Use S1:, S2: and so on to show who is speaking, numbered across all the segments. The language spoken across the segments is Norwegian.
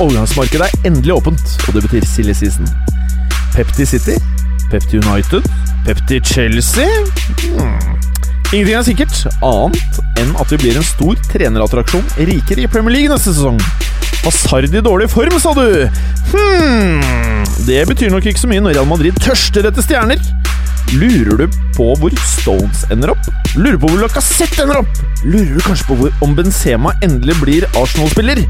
S1: Overgangsmarkedet er endelig åpent, og det betyr silly season. Pepti City, Pepti United, Pepti Chelsea hmm. Ingenting er sikkert, annet enn at vi blir en stor trenerattraksjon rikere i Premier League neste sesong. Hazard i dårlig form, sa du? Hm Det betyr nok ikke så mye når Real Madrid tørster etter stjerner. Lurer du på hvor Stones ender opp? Lurer du på hvor Lacassette ender opp? Lurer du kanskje på hvor om Benzema endelig blir Arsenal-spiller?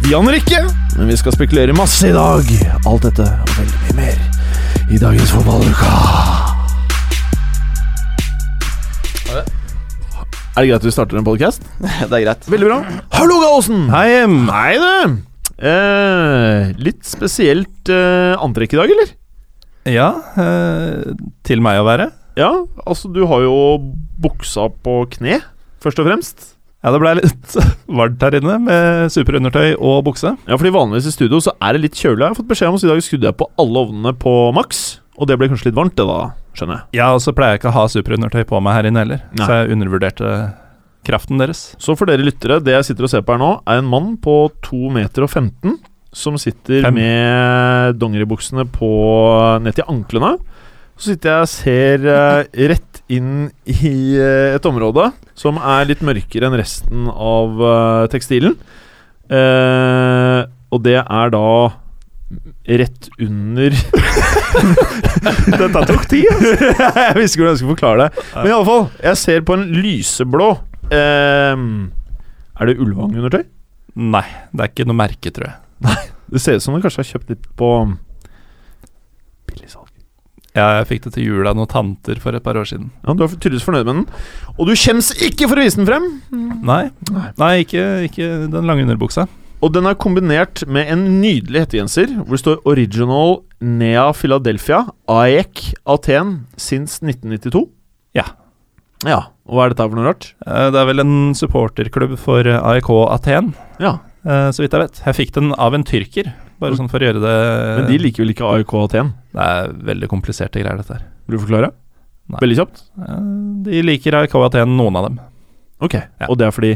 S1: Vi aner ikke, men vi skal spekulere masse i dag. Alt dette og veldig mye mer i dagens fotballuka. Er det greit at vi starter en podcast?
S2: Det er greit.
S1: Veldig bra. Hallo, Gallosen!
S2: Hei,
S1: Hei, du! Eh, litt spesielt eh, antrekk i dag, eller?
S2: Ja, eh, til meg å være.
S1: Ja, altså du har jo buksa på kne, først og fremst.
S2: Ja, det blei litt varmt her inne med superundertøy og bukse.
S1: Ja, fordi vanligvis i studio så er det litt kjølig. Jeg har fått beskjed om at i dag skrudde jeg på alle ovnene på maks, og det ble kanskje litt varmt, det da, skjønner jeg.
S2: Ja, og så pleier jeg ikke å ha superundertøy på meg her inne heller,
S1: Nei.
S2: så jeg undervurderte kraften deres.
S1: Så for dere lyttere, det jeg sitter og ser på her nå, er en mann på 2 meter og 15 som sitter
S2: Fem.
S1: med dongeribuksene på ned til anklene. Så sitter jeg og ser uh, rett inn i uh, et område som er litt mørkere enn resten av uh, tekstilen. Og det er da rett under
S2: Dette tok tid, altså.
S1: Jeg visste ikke hvordan jeg skulle forklare det. Men i alle fall, jeg ser på en lyseblå Er det Ulvang-undertøy?
S2: Nei, det er ikke noe merke, tror jeg.
S1: Det ser ut som du kanskje har kjøpt litt på billigsalg.
S2: Ja, jeg fikk det til jul av noen tanter for et par år siden.
S1: Ja, Du er tydeligvis fornøyd med den. Og du kjems ikke for å vise den frem!
S2: Nei,
S1: Nei.
S2: Nei ikke, ikke den lange underbuksa.
S1: Og den er kombinert med en nydelig hettegenser hvor det står 'Original Nea Philadelphia Aek Aten since 1992'.
S2: Ja.
S1: Ja, Og hva er dette for noe rart?
S2: Eh, Det er vel en supporterklubb for AEK Aten,
S1: Ja,
S2: så vidt jeg vet. Jeg fikk den av en tyrker, bare sånn for å gjøre det
S1: Men de liker vel ikke AIK Aten?
S2: Det er veldig kompliserte greier, dette her.
S1: Vil du forklare?
S2: Nei.
S1: Veldig kjapt.
S2: Eh, De liker AIK Aten, noen av dem.
S1: Ok,
S2: Ja.
S1: Og det er fordi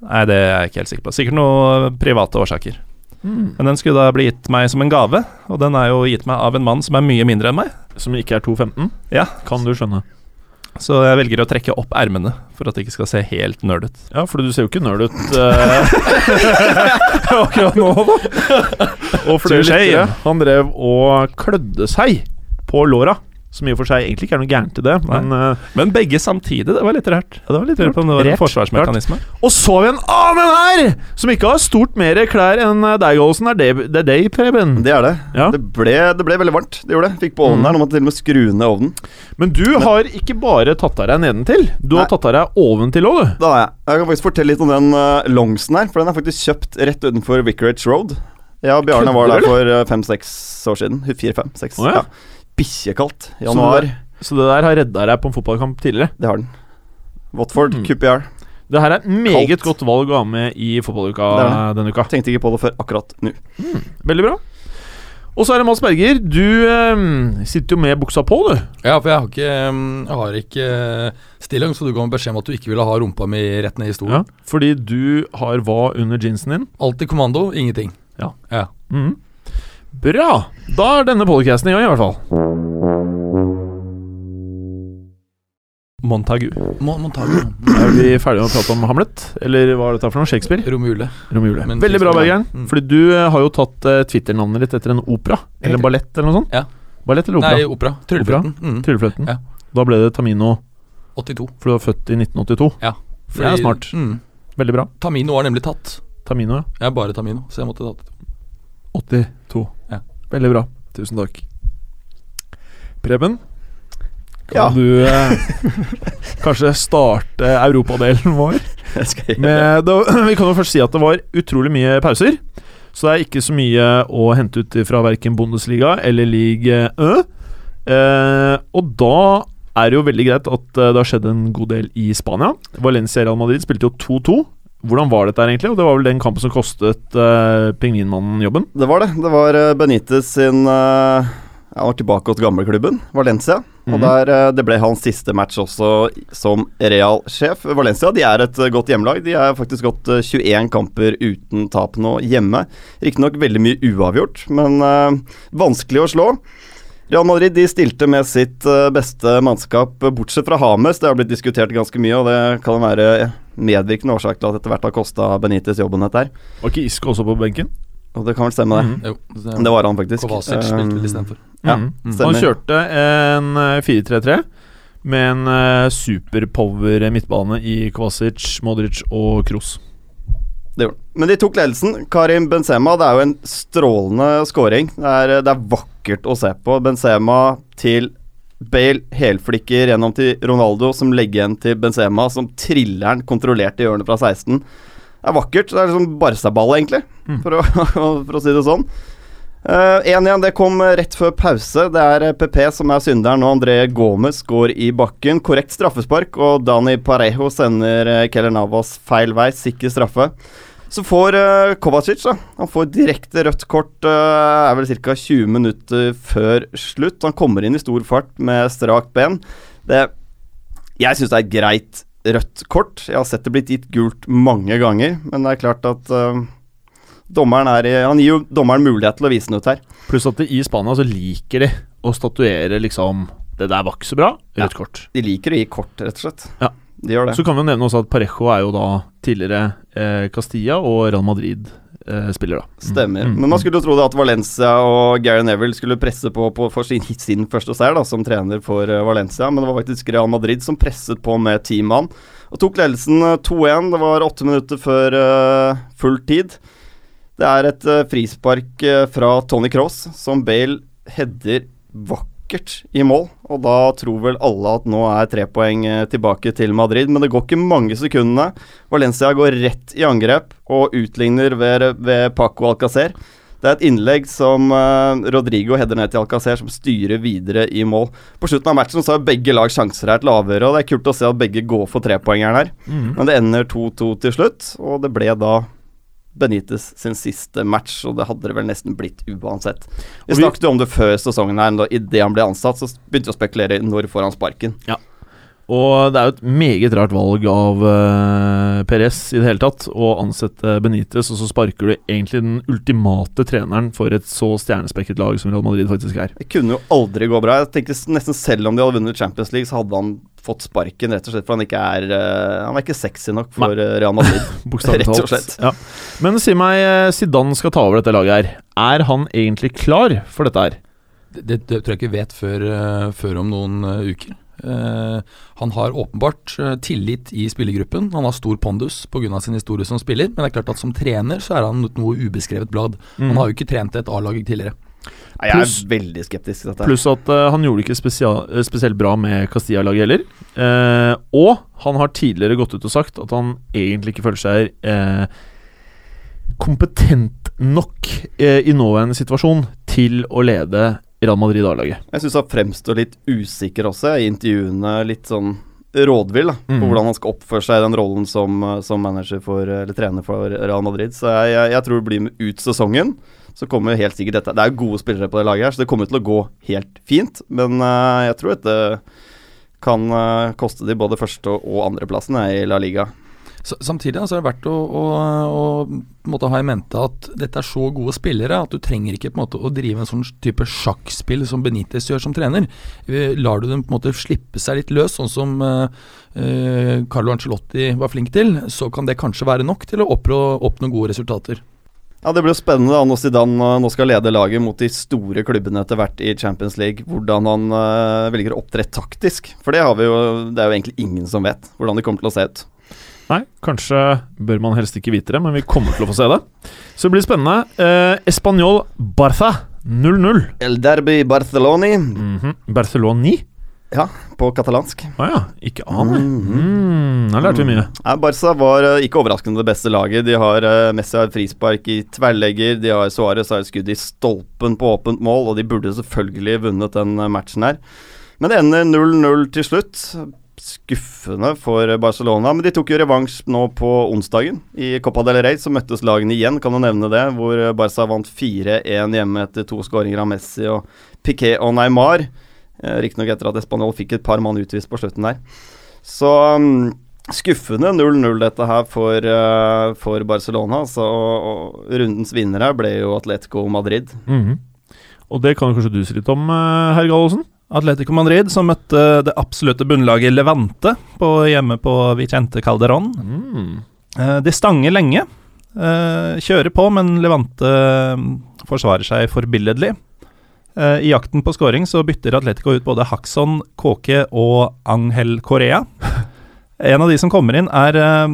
S2: Nei, det er jeg ikke helt sikker på. Sikkert noen private årsaker.
S1: Mm.
S2: Men den skulle da bli gitt meg som en gave, og den er jo gitt meg av en mann som er mye mindre enn meg.
S1: Som ikke er 2,15?
S2: Ja.
S1: Kan du skjønne.
S2: Så jeg velger å trekke opp ermene for at det ikke skal se helt nerd ut.
S1: Ja, for du ser jo ikke nerd ut eh, akkurat nå, da. Og dere lyttere, han drev og klødde seg på låra. Som i og for seg egentlig ikke er noe gærent i det, men uh,
S2: Men begge samtidig, det var litt rart.
S1: ja, det var litt
S2: rart. det var en
S1: Rart.
S2: forsvarsmekanisme.
S1: Og så har vi en annen her! Som ikke har stort mer klær enn eh, deg, Olsen. Er det, det er deg, Preben.
S3: Det er det.
S1: Ja.
S3: Det, ble, det ble veldig varmt. Det gjorde det. Fikk på ovnen
S1: Mm.
S3: her. Nå måtte til og med skru ned ovnen.
S1: Men du har ikke bare tatt av deg nedentil. Du har tatt av deg oventil òg, du.
S3: Da har jeg. Jeg kan faktisk fortelle litt om den uh, longsen her, for den er faktisk kjøpt rett utenfor Vicarage Road. Ja, Bjarne var der for fem-seks år siden. Fire, fem, seks.
S1: Å, ja.
S3: ja. Bikkjekaldt.
S1: Så
S3: Januar.
S1: det, så det der har redda deg på en fotballkamp tidligere.
S3: Det har den. Watford,
S1: Mm.
S3: QPR.
S1: Det her er et meget
S3: Kaldt.
S1: godt valg å ha med i fotballuka
S3: Det
S1: denne uka.
S3: Tenkte ikke på det før akkurat nå.
S1: Veldig bra. Og så er det Mads Berger. Du eh, sitter jo med buksa på, du.
S4: Ja, for jeg har ikke, mm, jeg har ikke eh, stillong, så du ga meg beskjed om at du ikke ville ha rumpa mi rett ned i stolen.
S1: Fordi du har hva under jeansen din?
S4: Alltid kommando, ingenting.
S1: Ja.
S4: ja.
S1: Mhm. Bra! Da er denne podcasten i gang, i hvert fall.
S2: Montagu.
S4: Mo Montagu.
S1: Er vi ferdige med å prate om Hamlet? Eller hva er dette for noe? Shakespeare?
S4: Romule. Men
S1: Veldig bra, Bergeren.
S4: Mm.
S1: Fordi du eh, har jo tatt uh, Twitter-navnet ditt etter en opera. Eller en ballett, eller noe sånt.
S4: Ja.
S1: Ballett eller opera?
S4: Nei, opera. Tryllefløyten. Mm.
S1: Tryllefløyten.
S4: Ja.
S1: Da ble det Tamino,
S4: 82.
S1: for du var født i 1982.
S4: Ja.
S1: Det er smart.
S4: Mm.
S1: Veldig bra.
S4: Tamino var nemlig tatt.
S1: Tamino, ja.
S4: Jeg er bare Tamino, så jeg måtte ta det.
S1: 82. Veldig bra. Tusen takk. Preben, kan
S3: Ja.
S1: du eh, kanskje starte europadelen vår? Med, da, vi kan jo først si at det var utrolig mye pauser. Så det er ikke så mye å hente ut fra verken Bundesliga eller league Ø. Eh, og da er det jo veldig greit at eh, det har skjedd en god del i Spania. Valencia Real Madrid spilte jo 2-2. Hvordan var dette egentlig? Og Det var vel den kampen som kostet uh, pingvinmannen jobben?
S3: Det var det. Det var eh, Benitez sin uh, Han var tilbake hos gamleklubben, Valencia. Og
S1: Mhm.
S3: der, uh, Det ble hans siste match også som Real-sjef. Valencia de er et godt hjemmelag. De har faktisk gått eh, 21 kamper uten tap nå hjemme. Riktignok veldig mye uavgjort, men vanskelig å slå. Real Madrid de stilte med sitt beste mannskap, bortsett fra Hames. Det har blitt diskutert ganske mye, og det kan være medvirkende årsak til at etter hvert har kosta Benitez jobben, dette her.
S1: Var ikke Isco også på benken?
S3: Og det kan vel stemme, det.
S1: Mhm.
S4: Jo, det,
S3: Det var han faktisk.
S4: Kovacic spilte
S3: Um,
S4: vel istedenfor.
S3: Ja,
S1: Mhm.
S3: stemmer.
S1: Han kjørte en eh, 4-3-3 med en eh, superpower midtbane i Kovacic, Modric og Kroos.
S3: Det gjorde han. Men de tok ledelsen. Karim Benzema, det er jo en strålende scoring. Det er, det er vakkert å se på. Benzema til Bale helflikker gjennom til Ronaldo, som legger igjen til Benzema, som triller den kontrollert i hjørnet fra 16. Det er vakkert. Det er liksom Barca-ball, egentlig,
S1: Mm.
S3: for, å, for å si det sånn. 1-1 det kom rett før pause. Det er PP som er synderen, og André Gomez går i bakken. Korrekt straffespark, og Dani Parejo sender eh, Keller Navas feil vei. Sikker straffe. Så får uh, Kovacic da, han får direkte rødt kort uh, er vel ca. 20 minutter før slutt. Han kommer inn i stor fart med strakt ben. Det, jeg syns det er greit rødt kort. Jeg har sett det blitt gitt gult mange ganger, men det er klart at uh, dommeren er i, Han gir jo dommeren mulighet til å vise den ut her.
S1: Pluss at i Spania så liker de å statuere liksom Det der var ikke så bra. Rødt kort.
S3: De liker å gi kort, rett og slett.
S1: Ja.
S3: De gjør det.
S1: Så kan vi jo nevne også at Parejo er jo da tidligere eh, Castilla og Real Madrid-spiller, da.
S3: Stemmer.
S1: Mm, mm,
S3: Men man skulle jo tro det at Valencia og Gary Neville skulle presse på, på for sin, sin første seier da, som trener for eh, Valencia, men det var faktisk Real Madrid som presset på med ti mann og tok ledelsen eh, 2-1. Det var åtte minutter før uh, full tid. Det er et uh, frispark uh, fra Tony Cross som Bale header vakkert i mål. Og da tror vel alle at nå er tre poeng eh, tilbake til Madrid, men det går ikke mange sekundene. Valencia går rett i angrep og utligner ved, ved Paco Alcacer. Det er et innlegg som eh, Rodrigo header ned til Alcacer, som styrer videre i mål. På slutten av matchen så har begge lag sjanser her til avgjøre, og det er kult å se at begge går for trepoengeren her.
S1: Mm.
S3: Men det ender 2-2 til slutt, og det ble da Benitez sin siste match, og det hadde det vel nesten blitt uansett. Vi snakket jo om det før sesongen her, da idet han ble ansatt, så begynte vi å spekulere i når får han sparken.
S1: Og det er jo et meget rart valg av uh, Perez i det hele tatt å ansette Benitez, og så sparker du egentlig den ultimate treneren for et så stjernespekket lag som Real Madrid faktisk er.
S3: Det kunne jo aldri gå bra. Jeg tenker nesten Selv om de hadde vunnet Champions League, så hadde han fått sparken, rett og slett for han ikke er eh, Han er ikke sexy nok for Nei. Real Madrid. Rett og slett.
S1: Ja. Men si meg, eh, Zidane skal ta over dette laget her. Er han egentlig klar for dette her?
S4: Det, det, det tror jeg ikke vet før, eh, før om noen eh, uker. Uh, han har åpenbart eh, tillit i spillergruppen. Han har stor pondus pga. sin historie som spiller, men det er klart at som trener så er han noe ubeskrevet blad.
S1: Mm.
S4: Han har jo ikke trent et A-lag tidligere.
S3: Nei, Jeg er veldig skeptisk til dette.
S1: Pluss at uh, han gjorde det ikke spesial, eh, spesielt bra med Castilla-laget heller. Uh, og han har tidligere gått ut og sagt at han egentlig ikke føler seg uh, kompetent nok i nåværende situasjon til å lede Real Madrid A-laget.
S3: Jeg syns han fremstår litt usikker også i intervjuene. Litt sånn rådvill da, på
S1: Mhm.
S3: hvordan han skal oppføre seg i den rollen som, som manager for, eller trener for Real Madrid. Så jeg, jeg, jeg tror det blir ut sesongen. Så kommer helt sikkert dette Det er gode spillere på det laget her, så det kommer til å gå helt fint. Men uh, jeg tror dette kan uh, koste de både første- og andreplassen i La Liga.
S4: Samtidig altså, er det verdt å, å, å måte ha i mente at dette er så gode spillere at du trenger ikke på en måte å drive en sånn type sjakkspill som Benitez gjør som trener. Eh, Lar du dem på en måte slippe seg litt løs, sånn som eh, eh, Carlo Ancelotti var flink til, så kan det kanskje være nok til å oppnå, oppnå gode resultater.
S3: Ja, Det blir spennende da når Zidane eh, nå skal lede laget mot de store klubbene etter hvert i Champions League. Hvordan han uh, velger å opptre taktisk. For det, har vi jo, det er jo egentlig ingen som vet hvordan det kommer til å se ut.
S1: Nei, kanskje bør man helst ikke vite det, men vi kommer til å få se det. Så det blir spennende. Eh, Español Barca 0-0.
S3: El Derby Barceloni.
S1: Mm -hmm. 9.
S3: Ja, på katalansk.
S1: Å ja. Ikke aner.
S3: Mhm.
S1: Mm, da lærte vi mye.
S3: Ja, Barca var eh, ikke overraskende det beste laget. De har uh, Messi har frispark i tverrlegger, de har Suárez har skudd i stolpen på åpent mål, og de burde selvfølgelig vunnet den eh, matchen her. Men det ender 0-0 til slutt. Skuffende for Barcelona, men de tok jo revansj nå på onsdagen. I Copa del Rey så møttes lagene igjen, kan du nevne det, hvor Barca vant 4-1 hjemme etter to skåringer av Messi og Piquet og Neymar. Eh, Riktignok etter at Español fikk et par mann utvist på slutten der. Så um, skuffende 0-0 dette her for, uh, for Barcelona. Så, og, og rundens vinnere ble jo Atletico Madrid.
S1: Mhm. Og det kan kanskje du si litt om, eh, herr Gallosen?
S2: Atletico Madrid, som møtte det absolutte bunnlaget Levante på, hjemme på Vicente Calderón.
S1: Mm.
S2: Eh, de stanger lenge. Eh, kjører på, men Levante eh, forsvarer seg forbilledlig. Eh, I jakten på scoring så bytter Atletico ut både Haxon, Kåke og Angel Korea. En av de som kommer inn, er eh,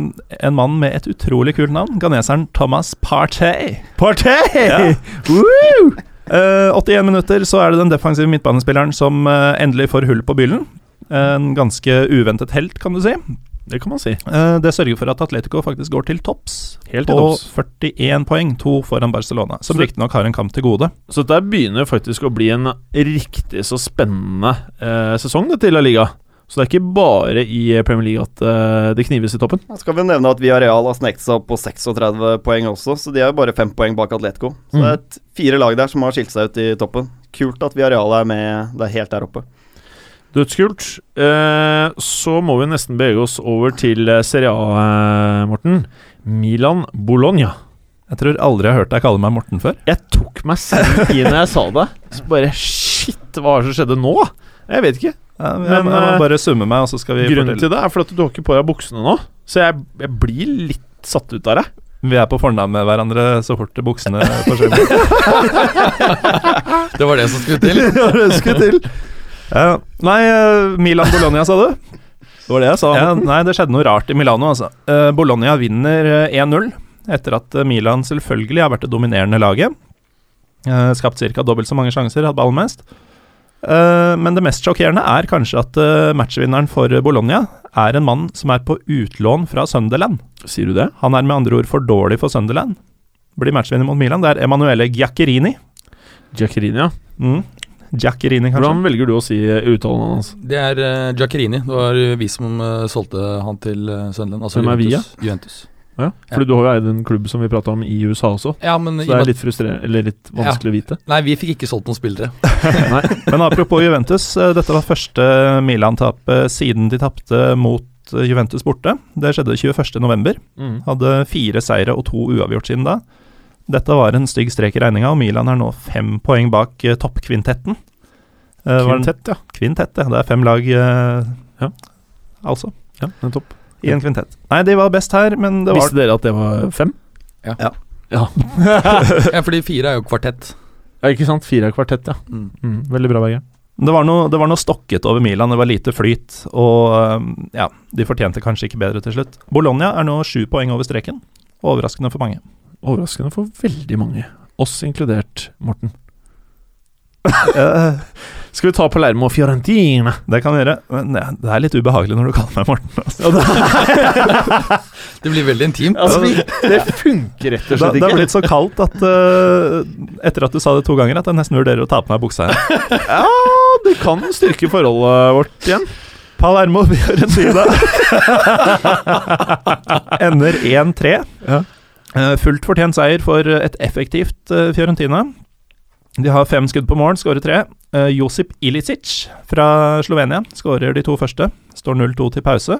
S2: en mann med et utrolig kult navn. Ganeseren Thomas Partey.
S1: Partey!
S2: Ja.
S1: Woo!
S2: Eh, 81 minutter så er det den defensive midtbanespilleren som eh, endelig får hull på byllen. En ganske uventet helt, kan du si.
S1: Det kan man si.
S2: Eh, det sørger for at Atletico faktisk går til topps.
S1: Helt til
S2: på
S1: topps.
S2: 41 poeng, to foran Barcelona, som
S1: Så-
S2: riktignok har en kamp til gode.
S1: Så der begynner faktisk å bli en riktig så spennende eh, sesong det til La Liga. Så det er ikke bare i Premier League at eh, det knives i toppen.
S3: Da skal vi nevne at Villarreal har sneket seg opp på 36 poeng også, så de er jo bare fem poeng bak Atletico. Så det er et, fire lag der som har skilt seg ut i toppen. Kult at Villarreal er med det er helt der oppe.
S1: Dødskult. Eh, så må vi nesten bevege oss over til eh, Serie A, eh, Morten. Milan-Bologna.
S2: Jeg tror aldri jeg har hørt deg kalle meg Morten før.
S1: Jeg tok meg selv i når jeg sa det. Så bare shit, hva er det som skjedde nå? Jeg vet ikke.
S2: Ja, jeg,
S1: Men,
S2: jeg må
S1: eh,
S2: bare summe meg, og så skal vi
S1: Grunnen
S2: fortelle.
S1: til det er for at du har ikke på deg buksene nå. Så jeg, jeg blir litt satt ut av det.
S2: Vi er på fornavn med hverandre så fort buksene forsvinner.
S4: Det var det som skulle til.
S2: ja, det skulle til. Nei, eh, Milan-Bologna, sa du?
S1: Det var det jeg sa.
S2: Ja, nei, det skjedde noe rart i Milano, altså. Uh, Bologna vinner eh, 1-0, etter at eh, Milan selvfølgelig har vært det dominerende laget. Uh, skapt ca. dobbelt så mange sjanser, hatt ballen mest. Eh, men det mest sjokkerende er kanskje at eh, matchvinneren for Bologna er en mann som er på utlån fra Sunderland.
S1: Sier du det?
S2: Han er med andre ord for dårlig for Sunderland. Blir matchvinner mot Milan. Det er Emanuele Giaccherini.
S1: Giaccherini, ja.
S2: Mm. Giaccherini, kanskje.
S1: Hvordan velger du å si eh, uttalen hans?
S4: Det er uh, Giaccherini. Det var eh, vi som uh, solgte han til uh, Sunderland. Altså
S1: Hvem er vi,
S4: ja? Juventus.
S1: Ja, Fordi du har jo eid en klubb som vi prata om i USA også.
S4: Ja, men
S1: Så det er litt frustrerende, eller litt vanskelig å vite.
S4: Nei, vi fikk ikke solgt noen spillere.
S2: Men apropos Juventus, dette var første Milan-tapet siden de tapte mot Juventus borte. Det skjedde 21.11.
S1: Mm.
S2: Hadde fire seire og to uavgjort siden da. Dette var en stygg strek i regninga, og Milan er nå fem poeng bak uh, toppkvintetten. Uh,
S1: Kvintett, ja.
S2: Kvintett, ja. Det er fem lag, uh,
S1: Ja.
S2: altså,
S1: ja nettopp.
S2: i en kvintett. Nei, de var best her, men det var
S1: Visste dere at det var fem?
S4: Ja,
S1: Ja, Ja,
S4: fordi fire er jo kvartett.
S1: ja ikke sant? Fire er kvartett, ja.
S4: Mm.
S1: Mm, veldig bra, Berger.
S2: Det var, noe, det var noe stokket over Milan, det var lite flyt, og ja, de fortjente kanskje ikke bedre til slutt. Bologna er nå sju poeng over streken. Overraskende for mange.
S1: Overraskende for veldig mange. Oss inkludert, Morten. Skal vi ta Palermo Fiorentina?
S2: det kan vi gjøre, men ja, det er litt ubehagelig når du kaller meg Morten. Altså.
S4: Det blir veldig intimt.
S1: Altså, det funker rett og slett ikke.
S2: det har blitt så kaldt at uh, etter at du sa det to ganger, at jeg nesten vurderer å ta på meg buksa igjen.
S1: Ja, det kan styrke forholdet vårt igjen.
S2: Palermo Fiorentina ender 1-3.
S1: Ja.
S2: Eh, fullt fortjent seier for et effektivt eh, Fiorentina. De har fem skudd på mål, skårer tre. Eh, Josip Ilicic fra Slovenia skårer de to første. Står 0-2 til pause.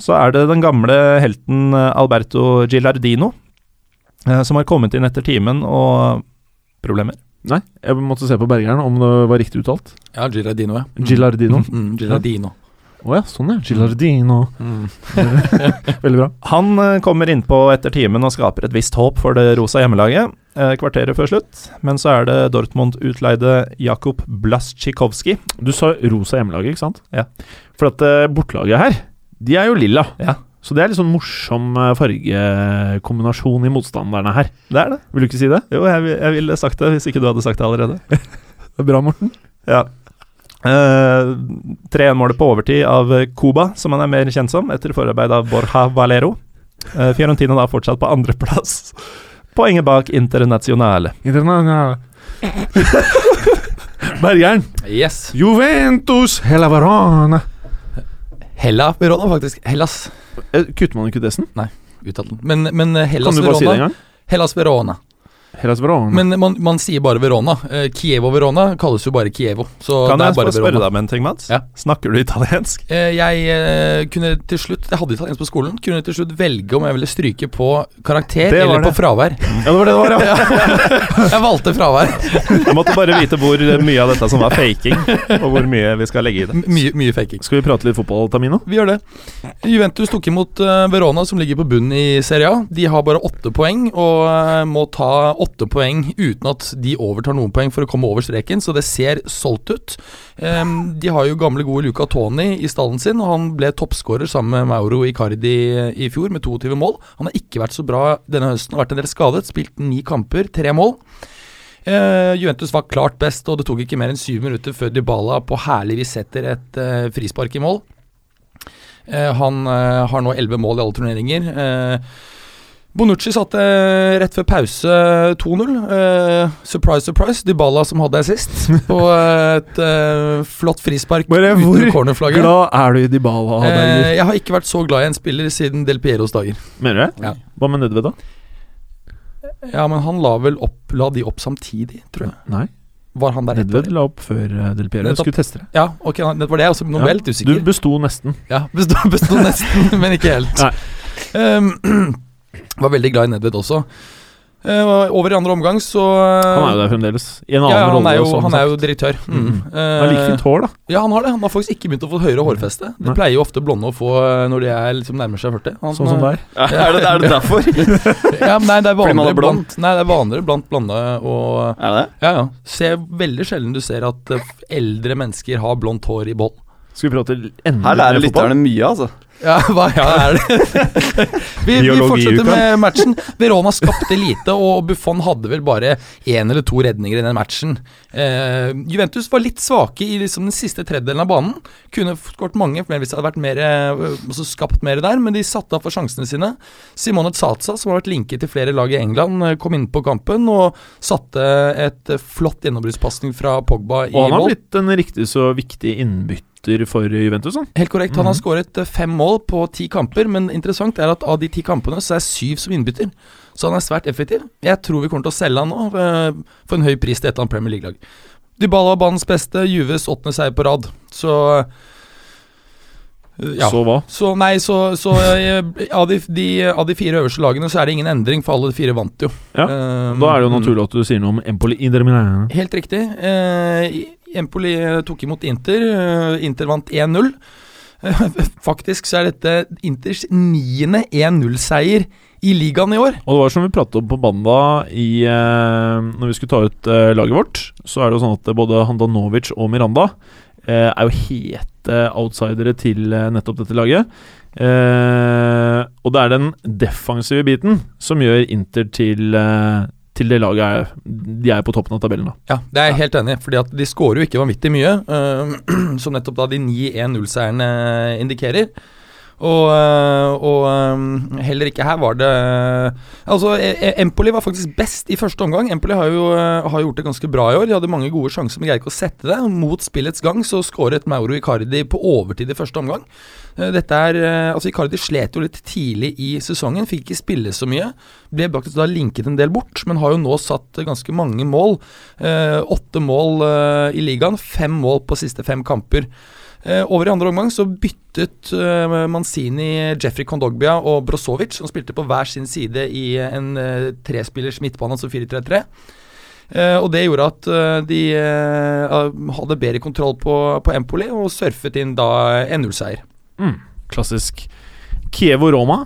S2: Så er det den gamle helten Alberto Gilardino, som har kommet inn etter timen og Problemer.
S1: Nei, jeg måtte se på Bergeren om det var riktig uttalt.
S4: Ja, Gilardino, ja. Mm.
S1: Gilardino.
S4: Mm, Gilardino.
S1: Å ja, sånn ja. Gilardino.
S4: Mm.
S1: Veldig bra.
S2: Han eh, kommer innpå etter timen og skaper et visst håp for det rosa hjemmelaget. eh, Kvarteret før slutt, men så er det Dortmund-utleide Jakub Blasjikowski.
S1: Du sa rosa hjemmelaget, ikke sant?
S2: Ja.
S1: For at bortlaget bortelaget her, de er jo lilla.
S2: Ja.
S1: Så det er litt sånn morsom eh, fargekombinasjon i motstanderne her.
S2: Det er det.
S1: Vil du ikke si det?
S2: Jo, jeg, jeg ville sagt det hvis ikke du hadde sagt det allerede.
S1: Det er bra, Morten.
S2: Ja. Uh, 3-1-målet på overtid av Cuba, som han er mer kjent som, etter forarbeid av Borja Valero. Uh, Fiorentina da fortsatt på andreplass. Poenget bak Internasjonale.
S1: Bergeren.
S4: Yes.
S1: Juventus Hella Verona.
S4: Hella Verona, faktisk. Hellas.
S1: Eh, Kutter man ikke ut-en?
S4: uttalt. Men, men eh, Hellas
S1: Kan du bare si det en
S4: Verona. Hellas Verona. Men man, man sier bare Verona. Eh, Kievo Verona kalles jo bare Kievo. Så
S2: Kan
S4: det
S2: jeg
S4: er bare
S2: spørre
S4: Verona.
S2: deg om en ting, Mats?
S4: Ja.
S2: Snakker du italiensk?
S4: Eh, jeg eh, kunne til slutt Jeg hadde italiensk på skolen. Kunne til slutt velge om jeg ville stryke på karakter
S2: Det
S4: eller på fravær.
S1: ja, det var det det var, ja.
S4: jeg valgte fravær.
S2: Jeg måtte bare vite hvor mye av dette som var faking, og hvor mye vi skal legge i det.
S4: M- Mye, mye faking.
S1: Skal vi prate litt fotball, Tamino?
S4: Vi gjør det. Juventus tok imot eh, Verona, som ligger på bunnen i Serie A. De har bare åtte poeng, og eh, må ta åtte poeng uten at de overtar noen poeng for å komme over streken, så det ser solgt ut. Um, de har jo gamle, gode Luca Toni i stallen sin, og han ble toppskårer sammen med Mauro Icardi i fjor, med 22 mål. Han har ikke vært så bra denne høsten, har vært en del skadet. Spilt ni kamper, tre mål. Uh, Juventus var klart best, og det tok ikke mer enn syv minutter før Dybala på herlig vis setter et uh, frispark i mål. Uh, han har nå elleve mål i alle turneringer. Eh, Bonucci satte eh, rett før pause 2-0. Uh, surprise, surprise. Dybala som hadde assist på et uh, flott frispark
S1: Bare hvor
S4: uten cornerflagget.
S1: Glad er du i Dybala?
S4: Eh, jeg har ikke vært så glad i en spiller siden Del Pieros dager.
S1: Mener du det?
S4: ja.
S1: Hva med Nedved, da?
S4: Ja, men han la vel opp La de opp samtidig, tror jeg.
S1: Nei.
S4: Var han der etter?
S1: Nedved la opp før eh, Del Piero.
S4: Nettopp.
S1: Skulle teste det.
S4: Ja, ok, det var det jeg også. noe ja. litt
S1: Du
S4: usikker.
S1: besto nesten.
S4: Ja, besto, besto nesten, men ikke helt.
S1: Nei.
S4: Um, var veldig glad i Nedved også. Eh, over i andre omgang så
S1: Han er jo der fremdeles. I en annen
S4: ja, ja, han, er jo, han er jo direktør. Mm.
S1: Mm.
S4: Eh,
S1: Han har like fint hår, da.
S4: Ja, han har det. Han har faktisk ikke begynt å få høyere hårfeste. De pleier jo ofte blonde å få eh, når de er liksom nærmer seg 40. Han,
S1: Sånn som deg?
S3: Ja, Er det, er det derfor?
S4: Ja, nei, det er vanligere
S3: er
S4: blant Nei, det er vanligere blant blonde og
S3: Er det?
S4: Ja, ja. Ser veldig sjelden du ser at eh, eldre mennesker har blondt hår i bånd.
S1: Skal vi prate enda
S3: Her lærer
S1: fotball?
S3: lytterne mye, altså.
S4: Ja, hva ja, er det? vi, vi fortsetter med matchen. Verona skapte lite, og Buffon hadde vel bare én eller to redninger i den matchen. Eh, Juventus var litt svake i liksom den siste tredjedelen av banen. Kunne skåret mange hvis det hadde vært mer, eh, altså skapt mer der, men de satte av for sjansene sine. Simone Tsatsa, som har vært linket til flere lag i England, eh, kom inn på kampen og satte et flott gjennombruddspasning fra Pogba i
S1: Og han har blitt en riktig så viktig innbytter for Juventus. Han.
S4: Helt korrekt. Han har
S1: Mhm.
S4: skåret eh, fem mål på ti kamper, men interessant er at av de ti kampene så er syv som innbytter. Så han er svært effektiv. Jeg tror vi kommer til å selge han nå eh, for en høy pris til et eller annet Premier League-lag. Dybala var banens beste, Juves åttende seier på rad. Så eh, ja.
S1: Så hva?
S4: Så nei, så, så av, de, de, av de fire øverste lagene så er det ingen endring, for alle de fire vant jo.
S1: Ja,
S4: um,
S1: Da er det jo naturlig at du sier noe om Empoli Milan.
S4: Helt riktig. Eh, Empoli tok imot Inter. Eh, Inter vant 1-0. Eh, Faktisk så er dette Inters niende 1-0-seier i ligaen i år.
S1: Og det var som vi pratet om på mandag i, eh, Når vi skulle ta ut eh, laget vårt, så er det jo sånn at både Handanovic og Miranda er jo hete outsidere til nettopp dette laget. Og det er den defensive biten som gjør Inter til, til det laget er, de er på toppen av tabellen. da.
S4: Ja, det er jeg helt enig i, fordi at de skårer jo ikke vanvittig mye, uh, som nettopp da de 9-1-0-seierne indikerer. Og, eh, og eh, heller ikke her var det Altså, E- E- Empoli var faktisk best i første omgang. Empoli har jo eh, har gjort det ganske bra i år. De hadde mange gode sjanser, men greide ikke å sette det. Mot spillets gang så skåret Mauro Icardi på overtid i første omgang. Eh, Dette er, eh, altså Icardi slet jo litt tidlig i sesongen, fikk ikke spille så mye. Ble faktisk da linket en del bort, men har jo nå satt ganske mange mål. Eh, åtte mål eh, i ligaen, fem mål på siste fem kamper. Eh, over i andre omgang så byttet eh, Manzini Jeffrey Kondogbia og Brozovic, som spilte på hver sin side i en eh, trespillers midtbane, altså 4-3-3. Eh, og det gjorde at de hadde bedre kontroll på, på Empoli og surfet inn da 1-0-seier.
S1: Mm, klassisk Kievo-Roma.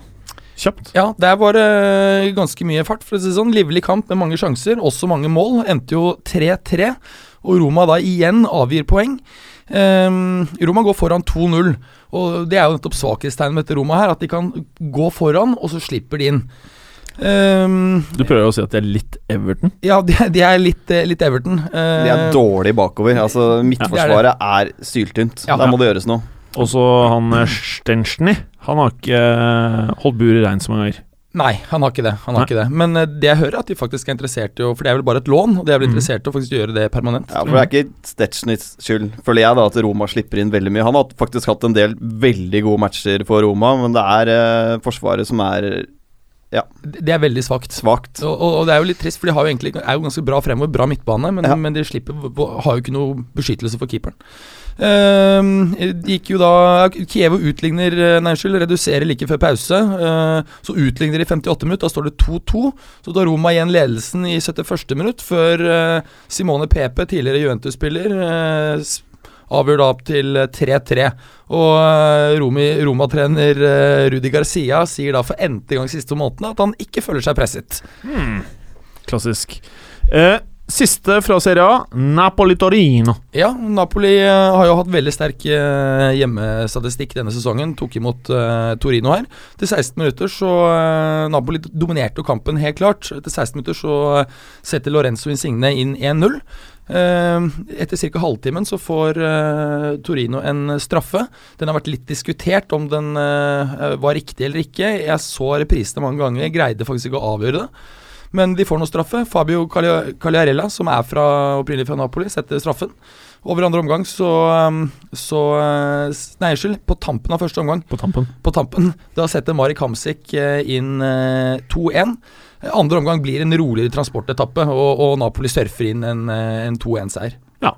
S1: Kjapt.
S4: Ja, der var det ganske mye fart, for å si sånn. Livlig kamp med mange sjanser, også mange mål. Endte jo 3-3, og Roma da igjen avgir poeng. Ehm, Roma går foran 2-0, og det er jo nettopp svakhetstegnet med dette Roma her, at de kan gå foran, og så slipper de inn. Um,
S1: Du prøver å si at de er litt Everton?
S4: ja, de, de er litt, eh, litt Everton. Uh,
S3: De er dårlig bakover. Altså, Midtforsvaret er syltynt.
S4: Ja.
S3: Der må det gjøres noe.
S1: Og så han Stenschny. Han har ikke holdt holdt buret reint så mange ganger.
S4: Nei, han har ikke det. Han har
S1: Nei.
S4: ikke det. Men eh, det jeg hører, er at de faktisk er interessert i å For det er vel bare et lån, og de er vel
S1: Mhm.
S4: interessert i å faktisk gjøre det permanent.
S3: Ja, for Det er ikke Stetchnits skyld, føler jeg, da at Roma slipper inn veldig mye. Han har faktisk hatt en del veldig gode matcher for Roma, men det er eh, Forsvaret som er
S4: Det det er veldig svakt.
S3: svakt.
S4: Og, og, og det er jo litt trist, for de har jo egentlig er jo ganske bra fremover, bra midtbane, men,
S3: Ja.
S4: men de slipper har jo ikke noe beskyttelse for keeperen. Ehm, gikk jo da Kievo utligner eh, Nei, unnskyld, reduserer like før pause. eh, så utligner de i 58 minutt. Da står det 2-2. Så da Roma igjen ledelsen i 71. minutt, før eh, Simone Pepe, tidligere Juventus-spiller, avgjør da opp til eh, 3-3. Og Roma-trener Rudi Garcia sier da for n-te gang siste måneden at han ikke føler seg presset.
S1: Klassisk. Eh, siste fra Serie A. Napoli-Torino.
S4: Ja, Napoli eh, har jo hatt veldig sterk eh, hjemmestatistikk denne sesongen. Tok imot uh, Torino her. Til 16 minutter så uh, Napoli dominerte jo kampen helt klart. Etter 16 minutter så uh, setter Lorenzo Insigne inn 1-0. Eh, etter ca. halvtimen så får Torino en straffe. Den har vært litt diskutert om den var riktig eller ikke. Jeg så reprisene mange ganger, jeg greide faktisk ikke å avgjøre det. Men de får noe straffe. Fabio Caglia- Cagliarella, som er fra, opprinnelig fra Napoli, setter straffen. Over andre omgang så, um, så uh, Nei, unnskyld. På tampen av første omgang.
S1: På tampen.
S4: På tampen, Da setter Mari Kamsik uh, inn uh, 2-1. Eh, Andre omgang blir en roligere transportetappe, og, og Napoli surfer inn en, en 2-1-seier. Ja.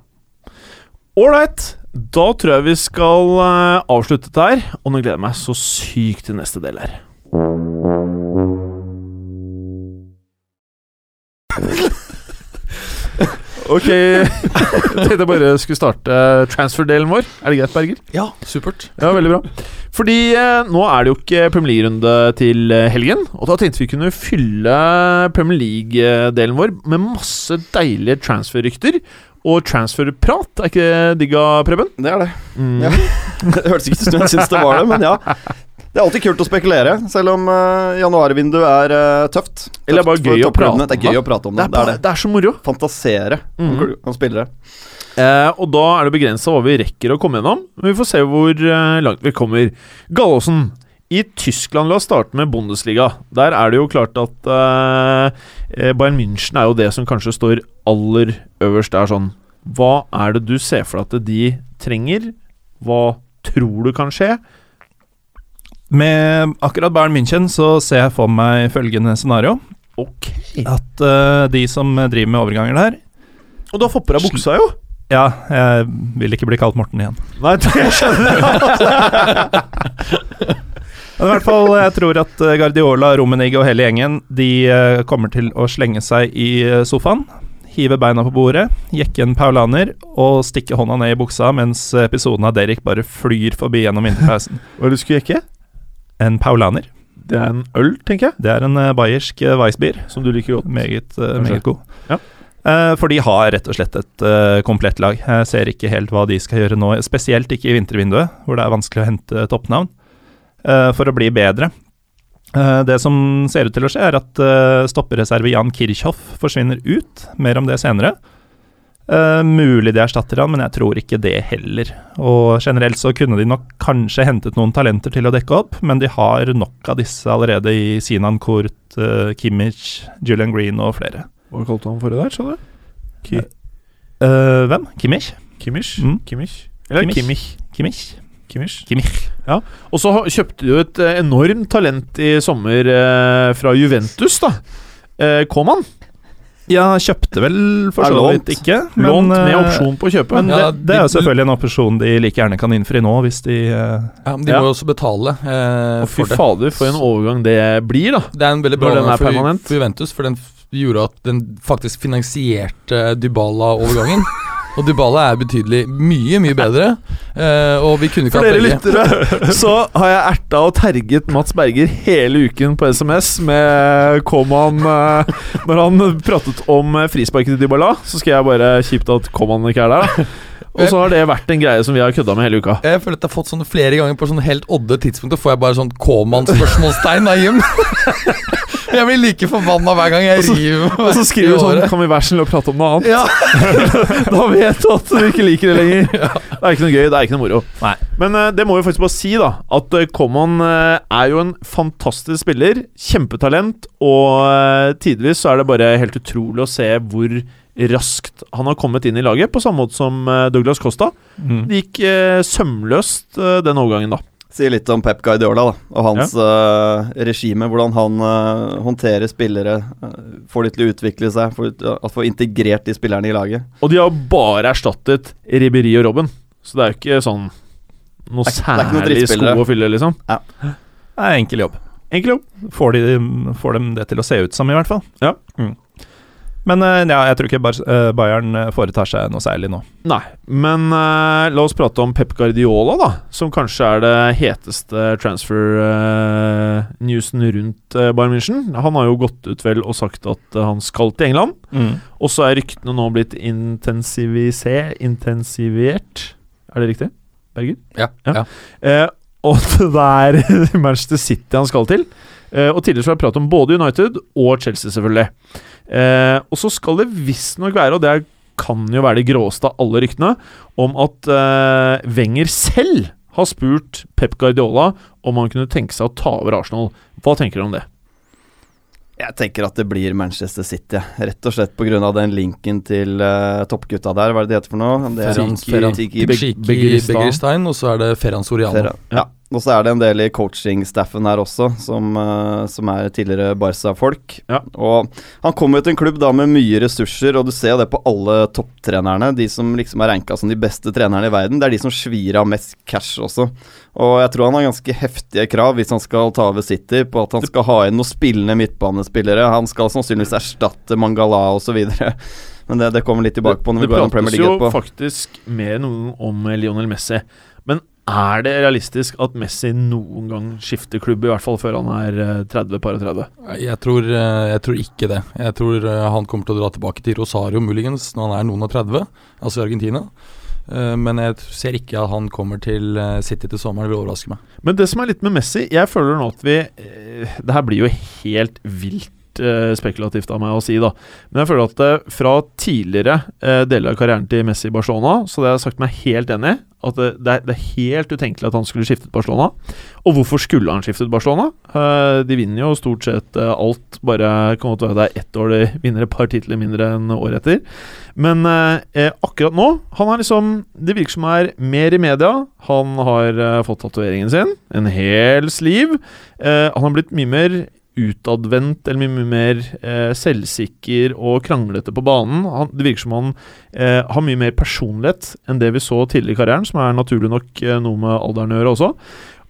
S1: Ålreit. Da tror jeg vi skal eh, avslutte her. Og nå gleder jeg meg så sykt til neste del her. Ok, jeg tenkte jeg bare skulle starte transfer-delen vår. Er det greit, Berger?
S4: Ja, supert.
S1: Ja, veldig bra. Fordi eh, nå er det jo ikke Premier League-runde til eh, helgen. Og da tenkte vi kunne fylle Premier League-delen vår med masse deilige transfer-rykter og transfer-prat. Er ikke det digga, Preben?
S3: Det er det.
S1: Mm.
S3: Ja. Det hørtes ikke ut som jeg syntes det var det, men ja. Det er alltid kult å spekulere, selv om uh, januarvinduet er uh, tøft.
S1: Eller det
S3: Tøft bare
S1: gøy å prate om
S3: Det er gøy å prate om
S1: Det
S3: det.
S1: er,
S3: Det er
S1: bare,
S3: det.
S1: det er så moro.
S3: Fantasere om,
S1: Mhm.
S3: om spillere.
S1: Eh, og da er det begrensa hva vi rekker å komme gjennom. Men vi får se hvor eh, langt vi kommer. Gallosen. I Tyskland, la oss starte med Bundesliga. Der er det jo klart at eh, eh, Bayern München er jo det som kanskje står aller øverst. Det er sånn Hva er det du ser for deg at de trenger? Hva tror du kan skje?
S2: Med akkurat Bayern München så ser jeg for meg følgende scenario.
S1: Ok.
S2: At uh, de som driver med overganger der
S1: Og du har fått på deg buksa, jo.
S2: Ja, jeg vil ikke bli kalt Morten igjen.
S1: Nei, det skjønner jeg.
S2: Men i hvert fall, jeg tror at Gardiola, Guardiola, Rummenigge og hele gjengen De eh, kommer til å slenge seg i sofaen, hive beina på bordet, jekke en paulaner og stikke hånda ned i buksa mens episoden av Derek bare flyr forbi gjennom vinterpausen.
S1: Hva du skulle jekke?
S2: En paulaner.
S1: Det er en øl, tenker jeg.
S2: Det er en eh, bayersk uh, Weissbier.
S1: Som du liker godt.
S2: Meget, eh, meget god.
S1: Ja.
S2: Eh, for de har rett og slett et eh, komplett lag. Jeg ser ikke helt hva de skal gjøre nå, spesielt ikke i vintervinduet, hvor det er vanskelig å hente toppnavn, eh, for å bli bedre. Eh, det som ser ut til å skje, er at stoppereserve Jan Kirchhoff forsvinner ut. Mer om det senere. Eh, mulig de erstatter han, men jeg tror ikke det heller. Og generelt så kunne de nok kanskje hentet noen talenter til å dekke opp, men de har nok av disse allerede i Sinan Kurt, uh, Kimmich, Julian Green og flere.
S1: Hva kalte han forrige der, sa du? Ki
S2: uh, hvem? Kimmich?
S1: Kimmich?
S2: Mm.
S1: Kimmich? Eller
S2: Kimmich.
S1: Kimmich?
S2: Kimmich.
S1: Kimmich?
S2: Kimmich.
S1: Og så kjøpte du et enormt talent i sommer eh, fra Juventus, da. Eh, Koman.
S2: Ja, kjøpte vel for så vidt ikke. men,
S1: Lånt med
S2: eh,
S1: opsjon på å kjøpe.
S2: Men
S4: Ja,
S2: det, det er jo selvfølgelig en opsjon de like gjerne kan innfri nå, hvis de eh,
S4: Ja, men de
S1: Ja.
S4: må jo også betale eh,
S1: Og fy
S4: for det.
S1: fader, for en overgang det blir, da.
S4: Det er en veldig bra
S1: den er
S4: overgang for,
S1: permanent.
S4: for Juventus, for den gjorde at den faktisk finansierte Dybala-overgangen. og Dybala er betydelig mye, mye bedre. Uh, og vi kunne ikke
S1: For dere lyttere, så har jeg erta og terget Mats Berger hele uken på SMS med Koman uh, Når han pratet om eh, frisparket til Dybala, så skal jeg bare kjipt at Koman ikke er der, da. Og så har det vært en greie som vi har kødda med hele uka.
S4: Jeg føler at jeg har fått sånn flere ganger på sånn helt odde tidspunkter får jeg bare sånn K-mann-spørsmålstegn av Jim. Jeg blir like forbanna hver gang jeg river meg
S1: Og så skriver du sånn. Kan vi være snill å prate om noe annet?
S4: Ja.
S1: da vet du at du ikke liker det lenger. Det er ikke noe gøy, det er ikke noe moro.
S2: Nei.
S1: Men uh, det må vi faktisk bare si, da. At uh, Common uh, er jo en fantastisk spiller. Kjempetalent. Og uh, tidvis så er det bare helt utrolig å se hvor raskt han har kommet inn i laget, på samme måte som eh, Douglas Costa.
S2: Mm.
S1: Det gikk eh, sømløst eh, den overgangen, da.
S3: Sier litt om Pep Guardiola da, og hans eh, regime. Hvordan han uh, håndterer spillere. Uh, får de til å utvikle seg. Får, at får integrert de spillerne i laget.
S1: Og de har bare erstattet Ribberi og Robben. Så det er jo ikke sånn noe
S3: Det er ikke- det
S1: særlig sko å fylle, liksom.
S2: Det er enkel jobb.
S1: Enkel jobb.
S2: Får, de, får dem det til å se ut som, i hvert fall.
S1: Ja.
S2: Mm. Men eh, ja, jeg tror ikke eh, Bayern eh, foretar seg noe særlig nå.
S1: Nei, men uh, la oss prate om Pep Guardiola, da. Som kanskje er det heteste transfer-newsen rundt uh, Bayern München. Han har jo gått ut vel og sagt at han skal til England. Og så er ryktene nå blitt Intensivert Er det riktig? Berger?
S4: Ja,
S1: Ja.
S4: ja.
S1: Og det er Manchester City han skal til. Og tidligere så har jeg pratet om både United og Chelsea, selvfølgelig. Eh, og så skal det visstnok være, og det er, kan jo være det gråeste av alle ryktene, om at eh, Wenger selv har spurt Pep Guardiola om han kunne tenke seg å ta over Arsenal. Hva tenker du om det?
S3: Jeg tenker at det blir Manchester City, rett og slett pga. den linken til uh, toppgutta der. Hva er det det heter for noe? Det er
S4: Ferran-
S3: Tiki-
S4: Ferran-
S3: Tiki-
S1: Beg-
S4: Shiki
S1: Begiristain.
S4: Begiristain, og så er det Ferran Soriano.
S3: Ferran. Ja. Og så er det en del i coaching-staffen her også, som, eh, som er tidligere Barca-folk.
S1: Ja.
S3: Og han kommer jo til en klubb da med mye ressurser, og du ser jo det på alle topptrenerne. De som liksom er ranka som de beste trenerne i verden, det er de som svir av mest cash også. Og jeg tror han har ganske heftige krav hvis han skal ta over City, på at han skal ha inn noen spillende midtbanespillere. Han skal sannsynligvis erstatte Mangala osv. Men det, det kommer litt tilbake på når vi
S1: det
S3: går gjennom Premier
S1: prates jo faktisk mer enn noen om Lionel Messi. Er det realistisk at Messi noen gang skifter klubb, i hvert fall før han er eh, 30-30?
S4: Jeg tror, eh, jeg tror ikke det. Jeg tror eh, han kommer til å dra tilbake til Rosario muligens når han er noen og 30, altså i Argentina. Eh, Men jeg ser ikke at han kommer til eh, City til sommeren, det vil overraske meg.
S1: Men det som er litt med Messi Jeg føler nå at vi eh, Det her blir jo helt vilt eh, spekulativt av meg å si, da. Men jeg føler at eh, fra tidligere eh, deler av karrieren til Messi i Barcelona, så det har jeg sagt meg helt enig i. At det, det, er, det er helt utenkelig at han skulle skiftet Barcelona. Og hvorfor skulle han skiftet Barcelona? Eh, de vinner jo stort sett eh, alt. Bare kan godt være det er ett år de vinner et par titler mindre enn året etter. Men eh, eh, akkurat nå Han er liksom Det virker som er mer i media. Han har eh, fått tatoveringen sin. En hel sliv. Eh, han har blitt mye mer utadvendt eller mye, mer eh, selvsikker og kranglete på banen. Han, det virker som han eh, har mye mer personlighet enn det vi så tidligere i karrieren, som er naturlig nok eh, noe med alderen å gjøre også.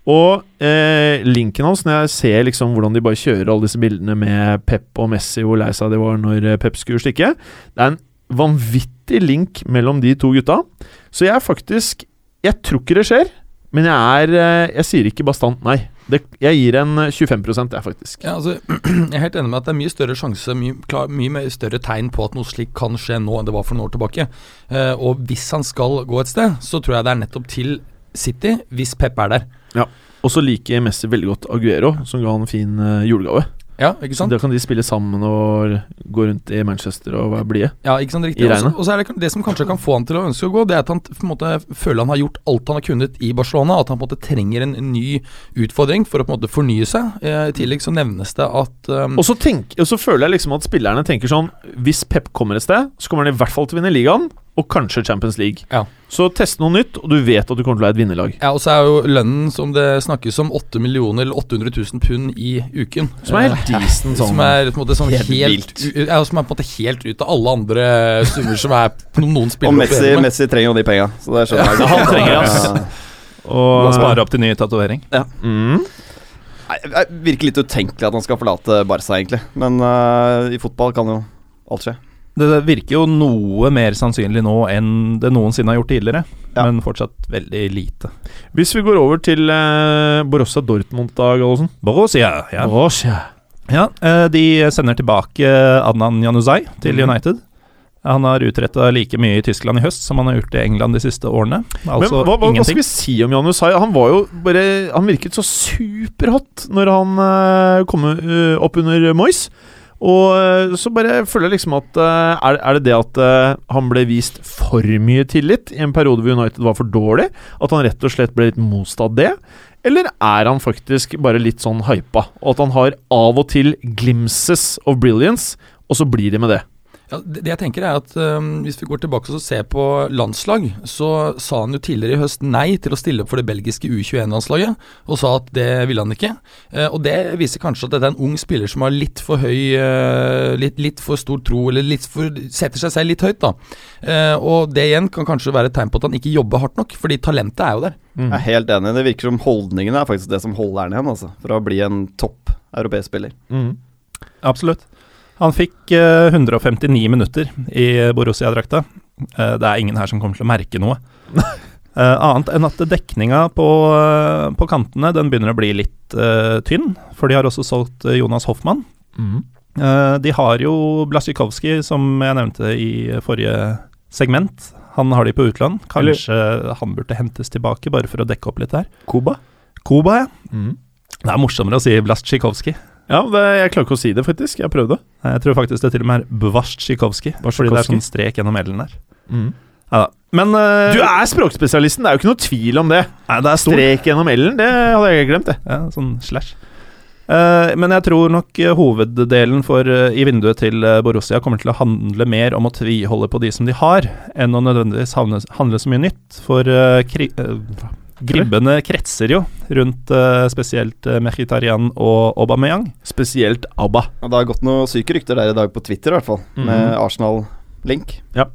S1: Og eh, linken hans, når jeg ser liksom hvordan de bare kjører alle disse bildene med Pep og Messi, hvor lei seg de var når eh, Pep skulle stikke Det er en vanvittig link mellom de to gutta. Så jeg er faktisk Jeg tror ikke det skjer, men jeg er eh, Jeg sier ikke bastant nei. Det, jeg gir en eh, 25% jeg, faktisk.
S4: Ja, altså, jeg er helt enig med at det er mye større sjanse, mye, klar, mye mer større tegn på at noe slikt kan skje nå enn det var for noen år tilbake. Eh, og hvis han skal gå et sted, så tror jeg det er nettopp til City, hvis Pep er der.
S1: Og så liker Messi veldig godt Aguero, som ga han en fin eh, julegave.
S4: Ja, ikke sant?
S1: Da kan de spille sammen og gå rundt i Manchester og være blide.
S4: Ja, ikke sant, riktig.
S1: I
S4: Og så- Og så er det det som kanskje kan få han til å ønske å gå, det er at han på en måte føler han har gjort alt han har kunnet i Barcelona. At han på en måte trenger en ny utfordring for å på en måte fornye seg. Eh, I tillegg så nevnes det at um,
S1: Og så, tenk, og så føler jeg liksom at spillerne tenker sånn Hvis Pep kommer et sted, så kommer han i hvert fall til å vinne ligaen, og kanskje Champions League.
S4: Ja.
S1: Så test noe nytt, og du vet at du kommer til å være et vinnerlag.
S4: Ja, og så er jo lønnen som det snakkes om, 8 millioner eller 800 000 pund i uken.
S1: Som er helt
S4: Eh,
S1: decent sånn.
S4: Som er på en måte sånn
S3: Helt
S4: helt,
S3: vilt.
S4: ja, som er på en måte helt ut av alle andre summer som er noen, noen
S3: Og Messi. Messi trenger jo de penga, så det skjønner jeg.
S1: Ja, han trenger.
S3: Ja.
S1: Og
S2: Da sparer opp til ny tatovering.
S1: mm,
S3: Det virker litt utenkelig at han skal forlate Barca, egentlig. Men uh, i fotball kan jo alt skje.
S2: Det virker jo noe mer sannsynlig nå enn det noensinne har gjort tidligere,
S3: Ja.
S2: men fortsatt veldig lite.
S1: Hvis vi går over til eh, Borussia Dortmund, da, Gallosen.
S2: Borussia, ja.
S1: Borussia.
S2: ja eh, de sender tilbake Adnan Januzaj til
S1: mm.
S2: United. Han har utretta like mye i Tyskland i høst som han har gjort i England de siste årene. Altså
S1: Men hva, hva, hva skal vi si om Januzai? Han var jo bare Han virket så superhot når han eh, kom eh, opp under Moyes. Og eh, så bare føler jeg liksom at eh, er, er det det at eh, han ble vist for mye tillit i en periode hvor United var for dårlig? At han rett og slett ble litt motsatt det? Eller er han faktisk bare litt sånn hypa? Og at han har av og til glimpses of brilliance, og så blir det med det?
S4: Ja, det, det jeg tenker er at um, Hvis vi går tilbake og ser på landslag, så sa han jo tidligere i høst nei til å stille opp for det belgiske U21-landslaget, og sa at det ville han ikke. Uh, og Det viser kanskje at dette er en ung spiller som har litt for høy uh, litt, litt for stor tro, eller litt for, setter seg selv litt høyt. da. Uh, og Det igjen kan kanskje være et tegn på at han ikke jobber hardt nok, fordi talentet er jo der.
S3: Jeg er helt enig. Det virker som holdningene er faktisk det som holder han igjen, altså. For å bli en topp europeisk spiller.
S2: Absolutt. Han fikk eh, 159 minutter i Borussia-drakta. Eh, det er ingen her som kommer til å merke noe. Eh, annet enn at dekninga på, eh, på kantene den begynner å bli litt uh, tynn, for de har også solgt eh, Jonas Hoffmann.
S1: Mm.
S2: Uh, de har jo Blasjikovskij, som jeg nevnte i forrige segment. Han har de på utland. Kanskje han burde hentes tilbake, bare for å dekke opp litt der.
S1: Kuba?
S2: Koba, ja.
S1: Mm.
S2: Det er morsommere å si Blasjikovskij.
S1: Ja, det, jeg klarer ikke å si det, faktisk. Jeg prøvde.
S2: Jeg tror faktisk det til og med er Bvasjtsjikovskij, fordi det er sånn strek gjennom L-en der. Ja da. Men uh,
S1: Du er språkspesialisten, det er jo ikke noe tvil om det.
S2: Nei, det er stor.
S1: Strek gjennom L-en, det hadde jeg glemt, det.
S2: Ja, sånn slash. Eh, men jeg tror nok eh, hoveddelen for, i vinduet til Borussia kommer til å handle mer om å tviholde på de som de har, enn å nødvendigvis handle så mye nytt. For kri, gribbene kretser jo rundt uh, spesielt uh, Mkhitarian og Aubameyang.
S1: Spesielt ABBA.
S3: Og det har gått noen syke rykter der i dag på Twitter, i hvert fall. Med Arsenal-link.
S2: Ja,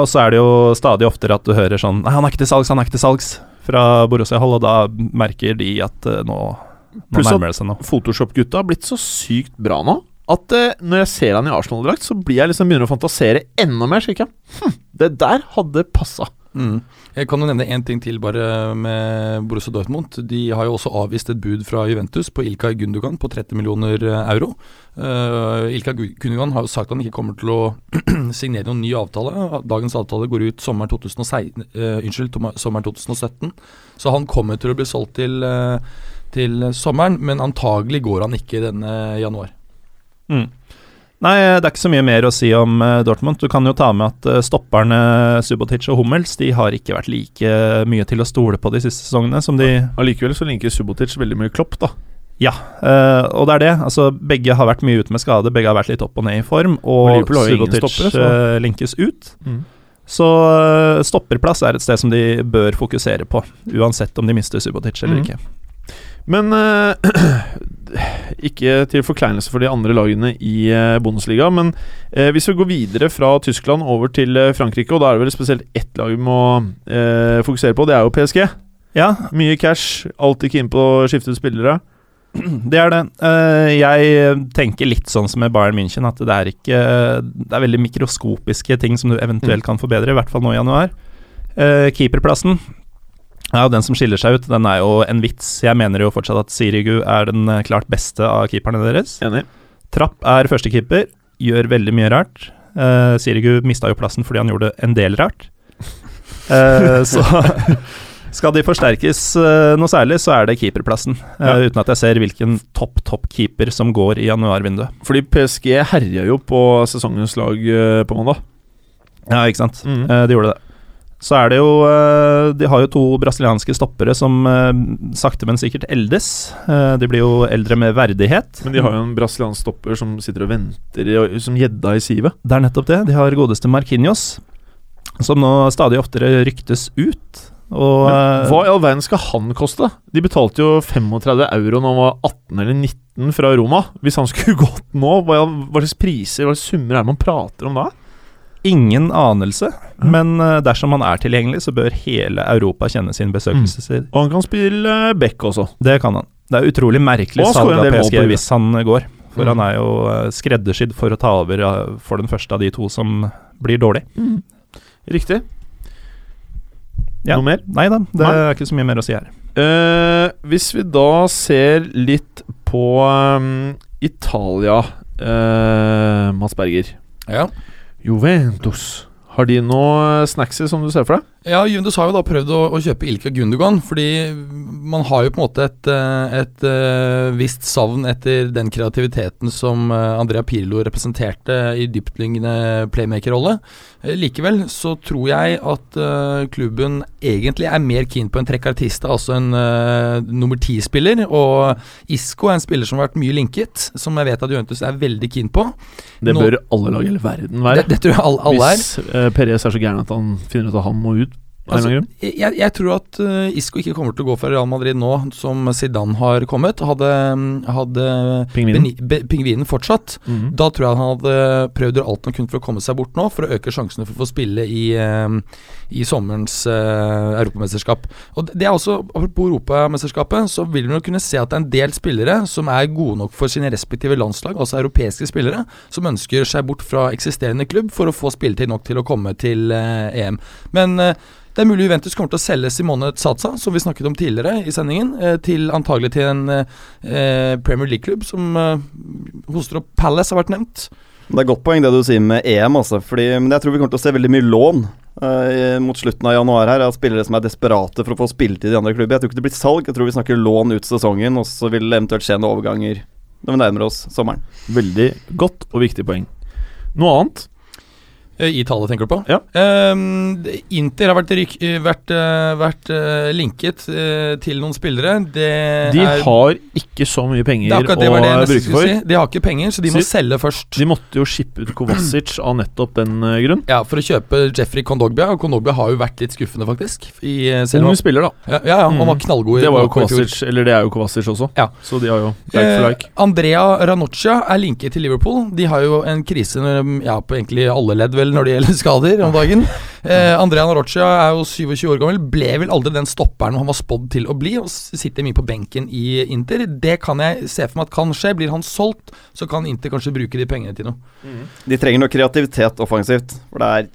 S2: og så er det jo stadig oftere at du hører sånn Nei, han er ikke til salgs, han er ikke til salgs fra Borussia-hold, og da merker de at uh, nå, nå
S1: Pluss
S2: nærmer det seg noe.
S1: Photoshop-gutta har blitt så sykt bra nå at eh, når jeg ser han i Arsenal-drakt, så blir jeg liksom begynner å fantasere enda mer. Så tenker hm, det der hadde passa.
S4: Mm. Jeg kan jo nevne én ting til bare med Borussia Dortmund. De har jo også avvist et bud fra Juventus på Ilkay Gundogan på 30 millioner euro. Uh, Ilkay Gundogan har jo sagt at han ikke kommer til å signere noen ny avtale. Dagens avtale går ut sommeren 2016, uh, unnskyld, toma- sommeren 2017. Så han kommer til å bli solgt til, uh, til sommeren, men antagelig går han ikke denne januar.
S2: Mm. Nei, det er ikke så mye mer å si om eh, Dortmund. Du kan jo ta med at eh, stopperne Subotic og Hummels De har ikke vært like mye til å stole på de siste sesongene som de
S1: Allikevel så linker Subotic veldig mye Klopp, da.
S2: Ja, eh, og det er det. Altså, begge har vært mye ute med skade, begge har vært litt opp og ned i form,
S1: Og
S2: Subotic
S1: stopper, så-
S2: eh, linkes ut. Så eh, stopperplass er et sted som de bør fokusere på, uansett om de mister Subotic eller
S1: Mm.
S2: ikke.
S1: Men eh, Ikke til forkleinelse for de andre lagene i eh, Bundesliga, men eh, hvis vi går videre fra Tyskland over til eh, Frankrike, og da er det vel spesielt ett lag vi må eh, fokusere på, det er jo PSG.
S2: Ja,
S1: Mye cash, alltid keen på å skifte spillere.
S2: det er det. Eh, jeg tenker litt sånn som med Bayern München, at det er ikke Det er veldig mikroskopiske ting som du eventuelt kan forbedre, i hvert fall nå i januar. Eh, keeperplassen ja, Den som skiller seg ut, den er jo en vits. Jeg mener jo fortsatt at Sirigu er den eh, klart beste av keeperne deres.
S1: Enig.
S2: Trapp er førstekeeper, gjør veldig mye rart. Uh, Sirigu mista jo plassen fordi han gjorde en del rart. Uh, så skal de forsterkes uh, noe særlig, så er det keeperplassen. Uh,
S1: Ja.
S2: Uten at jeg ser hvilken topp, topp keeper som går i januarvinduet.
S1: Fordi PSG herja jo på sesongens lag på mandag.
S2: Ja, ikke sant. Mm. De gjorde det. Så er det jo eh, De har jo to brasilianske stoppere som eh, sakte, men sikkert eldes. Eh, de blir jo eldre med verdighet.
S1: Men de har jo en brasiliansk stopper som sitter og venter som gjedda i sivet.
S2: Det er nettopp det. De har godeste Marquinhos, som nå stadig oftere ryktes ut. Og
S1: Men hva i all verden skal han koste? De betalte jo 35 euro når han var 18 eller 19 fra Roma. Hvis han skulle gått nå, hva slags priser hva slags summer er det man prater om da?
S2: Ingen anelse. Men eh, dersom han er tilgjengelig, så bør hele Europa kjenne sin besøkelsestid.
S1: Og han kan spille back også.
S2: Det kan han. Det er utrolig merkelig salg av PSG hvis han eh, går. For
S1: Mm.
S2: han er jo eh, skreddersydd for å ta over eh, for den første av de to som blir dårlig.
S1: Riktig.
S2: Ja.
S1: Noe mer?
S2: Nei da, det
S1: Nei.
S2: er ikke så mye mer å si her.
S1: Uh, hvis vi da ser litt på um, Italia, uh, Mats Berger.
S4: Ja.
S1: Juventus. Har de noe snacks som du ser for deg?
S4: Ja, Juventus har jo da prøvd å, å kjøpe Ilka Gundogan, fordi man har jo på en måte et, et, et, eh, visst savn etter den kreativiteten som eh, Andrea Pirlo representerte i dyptliggende playmaker-rolle. Likevel så tror jeg at uh, klubben egentlig er mer keen på en trekkartiste, altså en uh, nummer ti-spiller. Og Isco er en spiller som har vært mye linket, som jeg vet at Juventus er veldig keen på.
S1: Det
S4: Nå-
S1: bør alle lag i hele verden være.
S4: Det, det tror jeg alle, alle er.
S1: Hvis uh, Perez er så gæren at han finner ut at han må ut. Grunn.
S4: jeg, jeg tror at uh, Isco ikke kommer til å gå for Real Madrid nå som Zidane har kommet. Hadde, hadde
S1: Pingvinen.
S4: Be, pingvinen fortsatt,
S1: Mhm.
S4: da tror jeg han hadde prøvd alt han kunne for å komme seg bort nå, for å øke sjansene for å få spille i, eh, i sommerens uh, europamesterskap. Og det er også, Apropos Europamesterskapet, så vil vi nok kunne se at det er en del spillere som er gode nok for sine respektive landslag, altså europeiske spillere, som ønsker seg bort fra eksisterende klubb for å få spilletid nok til å komme til uh, EM. Men eh, det er mulig Juventus kommer til å selge Simone Tsatsa, som vi snakket om tidligere i sendingen, eh, til antagelig til en eh, Premier League-klubb som eh, Hoster opp Palace har vært nevnt.
S3: Det er godt poeng det du sier med EM, altså. Fordi, men jeg tror vi kommer til å se veldig mye lån eh, mot slutten av januar her. Av spillere som er desperate for å få spilletid i andre klubber. Jeg tror ikke det blir salg, jeg tror vi snakker lån ut sesongen, og så vil det eventuelt skje noen overganger når vi nærmer oss sommeren.
S1: Veldig godt og viktig poeng. Noe annet?
S4: Eh, I Italia, tenker du på?
S1: Ja.
S4: Ehm, Inter har vært, ryk, eh, vært, eh, vært uh, linket uh, til noen spillere. Det
S1: De
S4: er,
S1: har ikke så mye penger
S4: er
S1: å bruke for.
S4: si. De har ikke penger, så de må selge først.
S1: De måtte jo shippe ut Kovacic av nettopp den uh, grunn.
S4: Ja, For å kjøpe Jeffrey Kondogbia. Og Kondogbia har jo vært litt skuffende, faktisk. I,
S1: Ung spiller, da.
S4: ja, ja, ja, han var
S1: Mhm.
S4: knallgod.
S1: Det var jo. Kovacic, eller det er jo Kovacic også.
S4: Ja.
S1: Så de har jo like for like.
S4: Andrea Ranoccia er linket til Liverpool. De har jo en krise ja, på egentlig alle ledd vel når det gjelder skader om dagen. Eh, Andrea Ranoccia er jo 27 år gammel. Ble vel aldri den stopperen han var spådd til å bli, og sitter mye på benken i Inter. Det kan jeg se for meg at kan skje. Blir han solgt, så kan Inter kanskje bruke de pengene til noe.
S3: De trenger noe kreativitet offensivt, for det er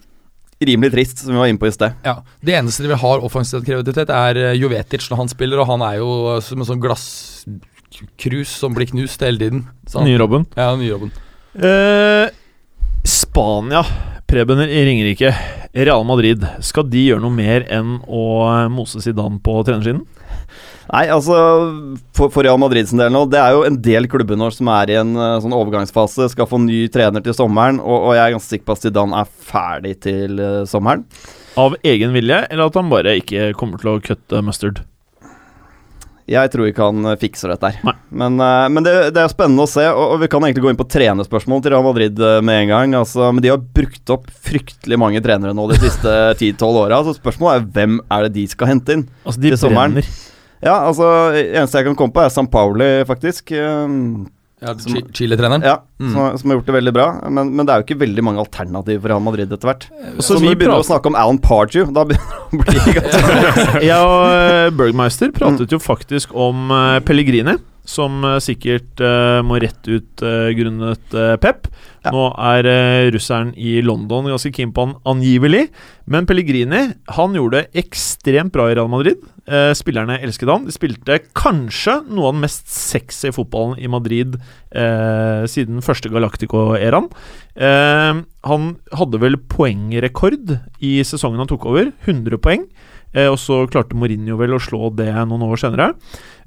S3: rimelig trist, som vi var inne på i sted.
S4: Ja, Det eneste de har ha offensiv kreativitet, er eh, Jovetic når han spiller, og han er jo som en sånn glasskrus som blir knust hele tiden.
S1: Nye Robben.
S4: Ja, nyrobben.
S1: Eh, Spania, Preben Ringerike. Real Madrid. Skal de gjøre noe mer enn å mose Zidane på trenerskinnen?
S3: Nei, altså for, for Real Madrid sin del nå, det er jo en del klubber nå som er i en eh, sånn overgangsfase, skal få ny trener til sommeren, og, og jeg er ganske sikker på at Zidane er ferdig til uh, sommeren.
S1: Av egen vilje, eller at han bare ikke kommer til å kutte mustard?
S3: Jeg tror ikke han eh, fikser dette her. Men, eh, men det, det er spennende å se, og, og vi kan egentlig gå inn på trenerspørsmål til Real Madrid eh, med en gang. Altså, men de har brukt opp fryktelig mange trenere nå de siste 10-12 åra. Så spørsmålet er hvem er det de skal hente inn?
S1: Altså, de
S3: Til sommeren.
S1: brenner.
S3: Ja, altså Eneste jeg kan komme på, er San Pauli, faktisk. Eh,
S4: Ja, Chile-treneren.
S3: Ja,
S4: Mm.
S3: som, som har gjort det veldig bra. Men, men det er jo ikke veldig mange alternativer for Real Madrid etter hvert.
S1: Så
S3: Så
S1: vi
S3: begynner
S1: prater-
S3: å snakke om Alan Pardew, da begynner det å bli
S1: Jeg og eh, Bergmeister pratet jo faktisk om Pellegrine. Pellegrini, som eh, sikkert uh, må rett ut uh, grunnet uh, Pep.
S3: Ja.
S1: Nå er russeren i London ganske keen på han angivelig. Men Pellegrini han gjorde det ekstremt bra i Real Madrid. Spillerne elsket han. De spilte kanskje noe av den mest sexy fotballen i Madrid siden første Galactico-æraen. Eh, han hadde vel poengrekord i sesongen han tok over. 100 poeng. Og så klarte Mourinho vel å slå det noen år senere.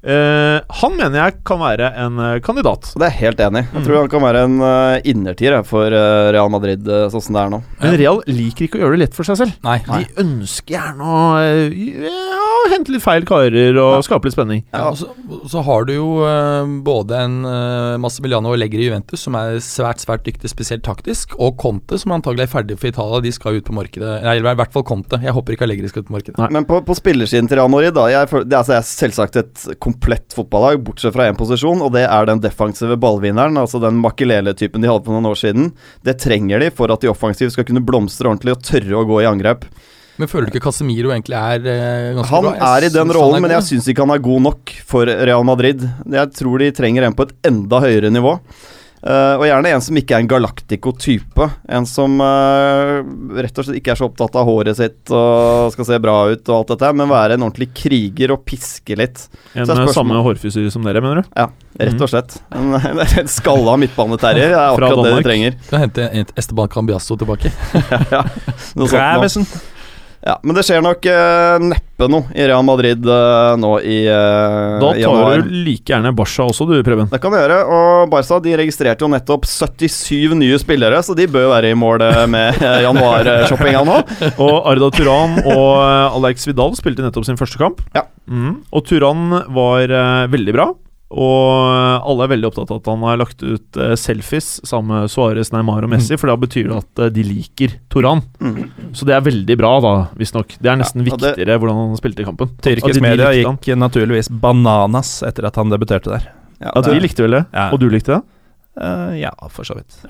S1: Eh, han mener jeg kan være en eh, kandidat.
S3: Det er jeg helt enig. Jeg
S1: Mm.
S3: tror han kan være en uh, innertier for uh, Real Madrid uh, sånn som det er nå.
S1: Men Real liker ikke å gjøre det lett for seg selv.
S4: Nei.
S1: De ønsker gjerne å ja, hente litt feil karer og skape litt spenning.
S4: Ja, så, så har du jo både en uh, Massimiliano Legger i Juventus, som er svært svært dyktig, spesielt taktisk, og Conte, som antagelig er ferdig for Italia. De skal ut på markedet. Nei, i hvert fall Conte. Jeg håper ikke Allegri skal ut på markedet.
S1: Nei.
S3: Men på, på spillersiden til Real Madrid, da jeg, det, er, altså, jeg er selvsagt et komplett fotballag, bortsett fra én posisjon, og det er den defensive ballvinneren, altså den Makelele-typen de hadde for noen år siden. Det trenger de for at de offensivt skal kunne blomstre ordentlig og tørre å gå i angrep.
S4: Men føler du ikke Casemiro egentlig er eh, ganske
S3: Han
S4: bra? Han
S3: er i den rollen, men jeg syns ikke han er god nok for Real Madrid. Jeg tror de trenger en på et enda høyere nivå. Eh, og gjerne en som ikke er en Galactico-type. En som uh, rett og slett ikke er så opptatt av håret sitt og skal se bra ut og alt dette, men være en ordentlig kriger og piske litt.
S1: En samme hårfrisyre som dere, mener du?
S3: Ja, rett og slett. En, en skalla midtbaneterrier er akkurat det du trenger.
S4: Kan hente Esteban Cambiasso tilbake.
S3: Noe sånt nå.
S2: Gravesen.
S3: Ja, men det skjer nok eh, neppe noe i Real Madrid eh, nå i uh,
S1: Da
S3: januar.
S1: tar du like gjerne Barca også, du, Preben.
S3: Det kan du gjøre, og Barca de registrerte jo nettopp 77 nye spillere, så de bør være i mål med januarshoppinga nå.
S1: Og Arda Turan og Alex Vidal spilte nettopp sin første kamp.
S3: Ja.
S1: Mm. Og Turan var veldig bra. Og alle er veldig opptatt av at han har lagt ut eh, selfies sammen med Suárez, Neymar og Messi, for da betyr det at eh, de liker Toran.
S3: Mm.
S1: Så det er veldig bra, da, visstnok. Det er nesten
S3: Ja, det-
S1: viktigere hvordan han spilte i kampen.
S2: Tyrkisk media gikk naturligvis bananas etter at han debuterte der.
S3: Ja,
S1: At
S3: det-
S1: de likte vel det?
S2: Ja.
S1: Og du likte det?
S2: Uh, ja, for så vidt.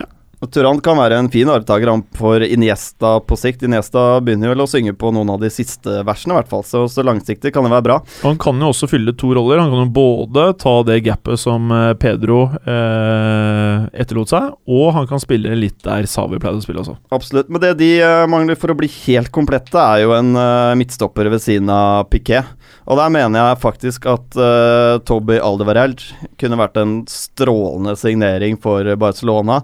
S3: Og Turan kan være en fin arvtaker for Iniesta på sikt. Iniesta begynner vel å synge på noen av de siste versene, i hvert fall, så, så langsiktig kan det være bra.
S1: Han kan jo også fylle to roller. Han kan jo både ta det gapet som eh, Pedro eh, etterlot seg, og han kan spille litt der Savi pleide å spille også.
S3: Absolutt. Men det de eh, mangler for å bli helt komplette, er jo en eh, midtstopper ved siden av Piquet. Og der mener jeg faktisk at uh, Toby Aldevareld kunne vært en strålende signering for Barcelona.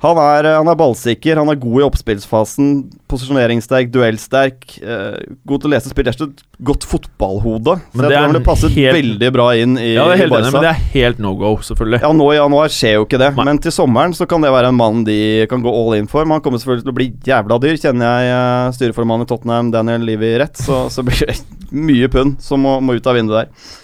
S3: Han er, eh, han er ballsikker, han er god i oppspillsfasen, posisjoneringssterk, duellsterk. eh, god til å lese spill. Rett og slett godt fotballhode. Så
S1: Men
S3: jeg
S1: det
S3: tror han ville passet
S1: helt-
S3: veldig bra inn i,
S1: Ja, det er enig,
S3: Barca.
S1: men det er helt no go, selvfølgelig.
S3: Ja, nå i januar skjer jo ikke det,
S1: Nei.
S3: men til sommeren så kan det være en mann de kan gå all in for. Men han kommer selvfølgelig til å bli jævla dyr. Kjenner jeg uh, styreformannen i Tottenham, Daniel Levy, rett, så, så blir det mye pund som må, må ut av vinduet der.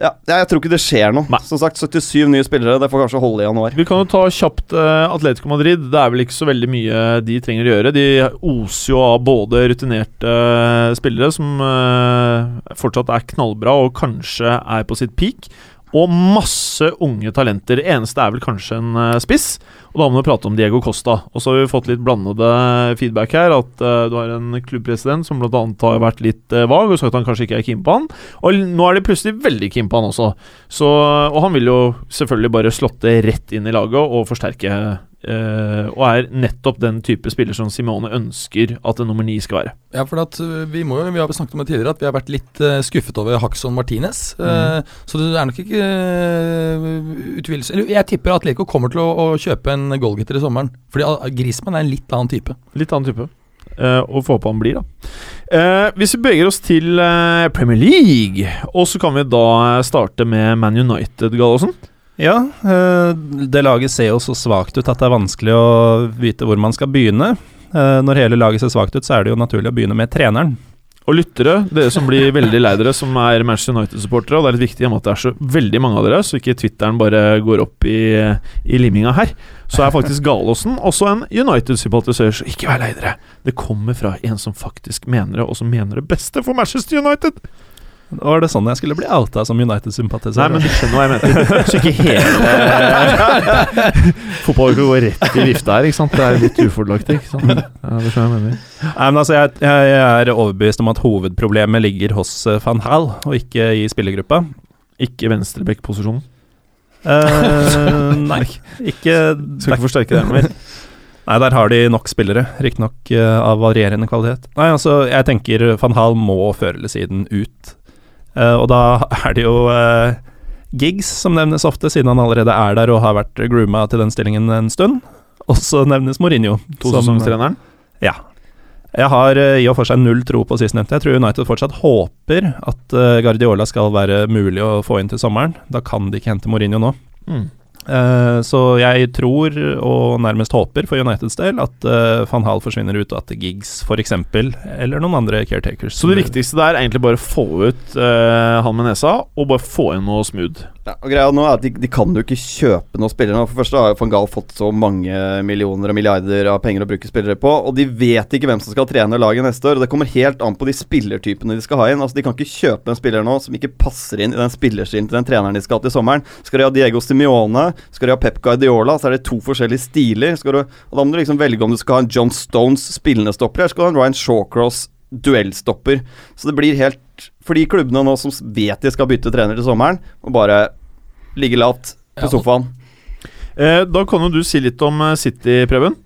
S3: Ja, jeg tror ikke det skjer noe.
S1: Nei.
S3: Som sagt, 77 nye spillere. Det får kanskje holde i januar.
S1: Vi kan jo ta kjapt uh, Atletico Madrid. Det er vel ikke så veldig mye de trenger å gjøre. De oser jo av både rutinerte eh, spillere, som uh, fortsatt er knallbra og kanskje er på sitt peak, og masse unge talenter. Det eneste er vel kanskje en eh, spiss, og da må vi prate om Diego Costa. Og så har vi fått litt blandede feedback her. At uh, du har en klubbpresident som bl.a. har vært litt uh, vag og sagt at han kanskje ikke er keen på han. Og nå er de plutselig veldig keen på han også. Så, og han vil jo selvfølgelig bare slåtte rett inn i laget og forsterke. Eh, og er nettopp den type spiller som Simone ønsker at en nummer ni skal være.
S4: Ja, for at uh, vi må vi har snakket om det tidligere, at vi har vært litt uh, skuffet over Haxon Martinez. Uh, så det er nok ikke uh, utvilelse Jeg tipper at Leko kommer til å, å kjøpe en goalgetter i sommeren. Fordi Grismann er en litt annen type.
S1: Litt annen type. Eh, og få håpe han blir, da. Eh, hvis vi beveger oss til eh, Premier League, og så kan vi da starte med Man United, Gallosen.
S2: Ja, eh, det laget ser jo så svakt ut at det er vanskelig å vite hvor man skal begynne. Eh, Når hele laget ser svakt ut, så er det jo naturlig å begynne med treneren.
S1: Og lyttere, dere som blir veldig lei dere, som er Manchester United-supportere, og det er litt viktig at det er så veldig mange av dere, så ikke Twitteren bare går opp i, i liminga her, så er faktisk Galåsen også en United-supporter, så ikke vær lei dere. Det kommer fra en som faktisk mener det, og som mener det beste for Manchester United.
S2: Var det sånn jeg skulle bli outa som United-sympatiser.
S1: Nei, men du skjønner hva jeg mener. Så ikke hele Fotballuka går rett i vifta her, ikke sant. Det er litt ufordelaktig, ikke sant. Ja, det skjønner jeg mener.
S2: Nei, men altså, jeg, jeg, er overbevist om at hovedproblemet ligger hos eh, van Hal, og ikke i spillergruppa.
S1: Ikke venstreback-posisjonen.
S2: Uh, nei, ikke
S1: Skal ikke forsterke det mer.
S2: Nei, der har de nok spillere, riktignok uh, av varierende kvalitet. Nei, altså, jeg tenker van Hal må førerlesiden ut. Eh, og da er det jo eh, Giggs som nevnes ofte, siden han allerede er der og har vært grooma til den stillingen en stund. Og så nevnes Mourinho.
S1: Tosesongstreneren.
S2: Ja. Jeg har eh, i og for seg null tro på sistnevnte. Jeg tror United fortsatt håper at Guardiola skal være mulig å få inn til sommeren. Da kan de ikke hente Mourinho nå.
S1: Mm.
S2: Eh, så jeg tror, og nærmest håper for Uniteds del, at uh, van Hall forsvinner ut, og at Giggs f.eks., eller noen andre caretakers
S1: Så det viktigste der er egentlig bare få ut uh, han med nesa, og bare få inn noe smooth.
S3: Ja, og greia nå er at de, de kan jo ikke kjøpe noen spillere nå. For det første har van Gaal fått så mange millioner og milliarder av penger å bruke spillere på, og de vet ikke hvem som skal trene laget neste år. Og det kommer helt an på de spillertypene de skal ha inn. Altså De kan ikke kjøpe en spiller nå som ikke passer inn i den spillerstilen til den treneren de skal ha til sommeren. Skal de ha Diego Simione, skal de ha Pep Guardiola, så er det to forskjellige stiler. Skal du, og Da må du liksom velge om du skal ha en John Stones spillende stopper, eller skal du ha en Ryan Shawcross duellstopper. Så det blir helt For de klubbene nå som vet de skal bytte trener til sommeren, må bare ligge lavt på
S4: Ja,
S3: sofaen.
S1: Eh, da kan jo du si litt om eh, City, Preben.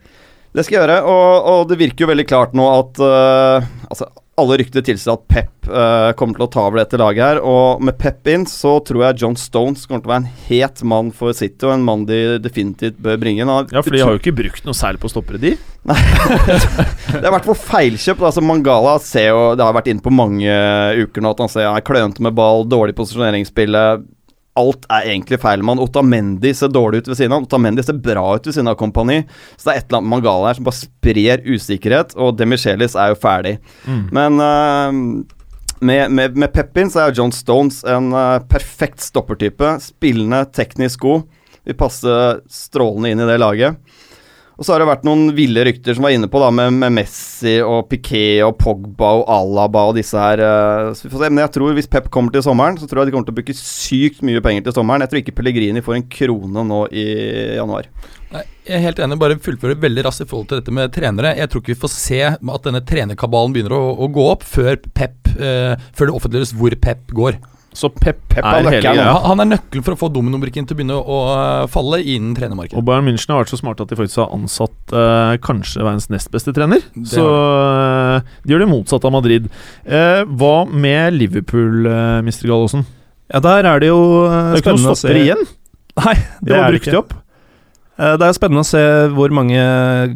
S3: Det skal jeg gjøre, og, og det virker jo veldig klart nå at uh, Altså, alle rykter tilsier at Pep uh, kommer til å ta over dette laget her. Og med Pep inn så tror jeg John Stones kommer til å være en het mann for City, og en mann de definitivt bør bringe inn.
S1: Ja, for de har jo ikke brukt noe særlig på å stoppe de.
S3: Det er i hvert fall feilkjøp. Altså Mangala ser jo Det har vært inne på mange uker nå at han ser han er klønete med ball, dårlig posisjoneringsspillet. Alt er egentlig feil med han. Otamendi ser dårlig ut ved siden av. Otamendi ser bra ut ved siden av Kompani. Så det er et eller annet med Mangala her som bare sprer usikkerhet, og Demichelis er jo ferdig. Men uh, med, med, med Pepin så er jo John Stones en uh, perfekt stoppertype. Spillende, teknisk god. Vil passe strålende inn i det laget. Og så har det vært noen ville rykter som var inne på da med, med Messi og Piquet og Pogba og Alaba og disse her. eh, Så vi får se. Men jeg tror hvis Pep kommer til sommeren, så tror jeg de kommer til å bruke sykt mye penger til sommeren. Jeg tror ikke Pellegrini får en krone nå i januar.
S4: Nei, jeg er helt enig, bare fullføre veldig raskt i forhold til dette med trenere. Jeg tror ikke vi får se at denne trenerkabalen begynner å, å gå opp før Pep eh, Før det offentliggjøres hvor Pep går.
S1: Så Pep,
S3: Pep er
S1: er hele
S3: nøkkelen,
S1: greia.
S4: Han, er nøkkelen for å få dominobrikken til å begynne å eh, falle innen trenermarkedet.
S1: Og Bayern München har vært så smarte at de faktisk har ansatt eh, kanskje verdens nest beste trener.
S4: Det
S1: Så eh, de gjør det motsatte av Madrid. Eh, hva med Liverpool, uh, Mr. Gallosen?
S2: Ja, der er det jo
S1: Det er
S2: eh,
S1: ikke noe
S2: spennende å se
S1: stopper igjen.
S2: Nei,
S1: det,
S2: det
S1: var brukt opp.
S2: Eh, Det er spennende å se hvor mange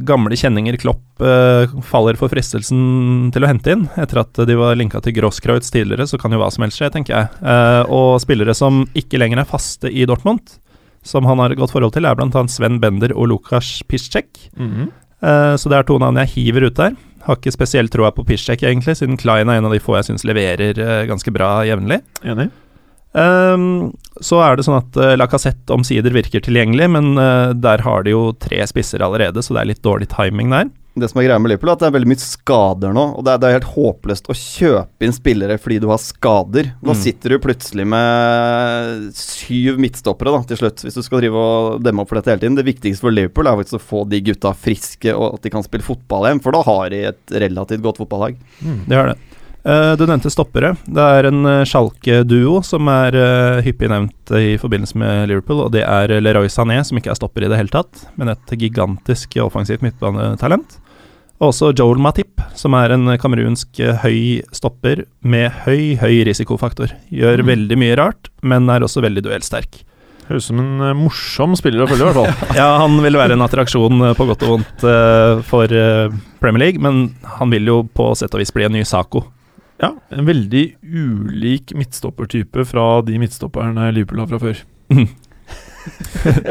S2: gamle kjenninger Klopp eh, faller for fristelsen til å hente inn. Etter at de var linka til Grosskreutz tidligere, så kan jo hva som helst skje, tenker jeg. Eh, og spillere som ikke lenger er faste i Dortmund, som han har et godt forhold til, er bl.a. Sven Bender og Lukas Piszczek.
S1: Mhm.
S2: Eh, så det er to navn jeg hiver ut der. Har ikke spesielt troa på Piszczek, egentlig, siden Klein er en av de få jeg syns leverer ganske bra jevnlig.
S1: Enig.
S2: Ehm, så er det sånn at uh, Lacassette omsider virker tilgjengelig, men uh, der har de jo tre spisser allerede, så det er litt dårlig timing der.
S3: Det som er greia med Liverpool, er at det er veldig mye skader nå. Og det er, det er helt håpløst å kjøpe inn spillere fordi du har skader. Da
S2: Mm.
S3: sitter du plutselig med syv midtstoppere da, til slutt, hvis du skal drive og demme opp for dette hele tiden. Det viktigste for Liverpool er faktisk å få de gutta friske, og at de kan spille fotball igjen. For da har de et relativt godt fotballag.
S2: Det har det. Eh, du nevnte stoppere. Det er en uh, Schalke-duo som er eh, hyppig nevnt eh, i forbindelse med Liverpool, og det er Leroy Sané, som ikke er stopper i det hele tatt, men et gigantisk offensivt midtbanetalent. Og også Joel Matip, som er en kamerunsk eh, høy stopper med høy, høy risikofaktor. Gjør veldig mye rart, men er også veldig duellsterk.
S1: Høres ut som en eh, morsom spiller å følge, i hvert fall.
S2: Ja, han vil være en attraksjon eh, på godt og vondt eh, for eh, Premier League, men han vil jo på sett og vis bli en ny Saco.
S1: Ja, En veldig ulik midtstoppertype fra de midtstopperne Liverpool har fra før.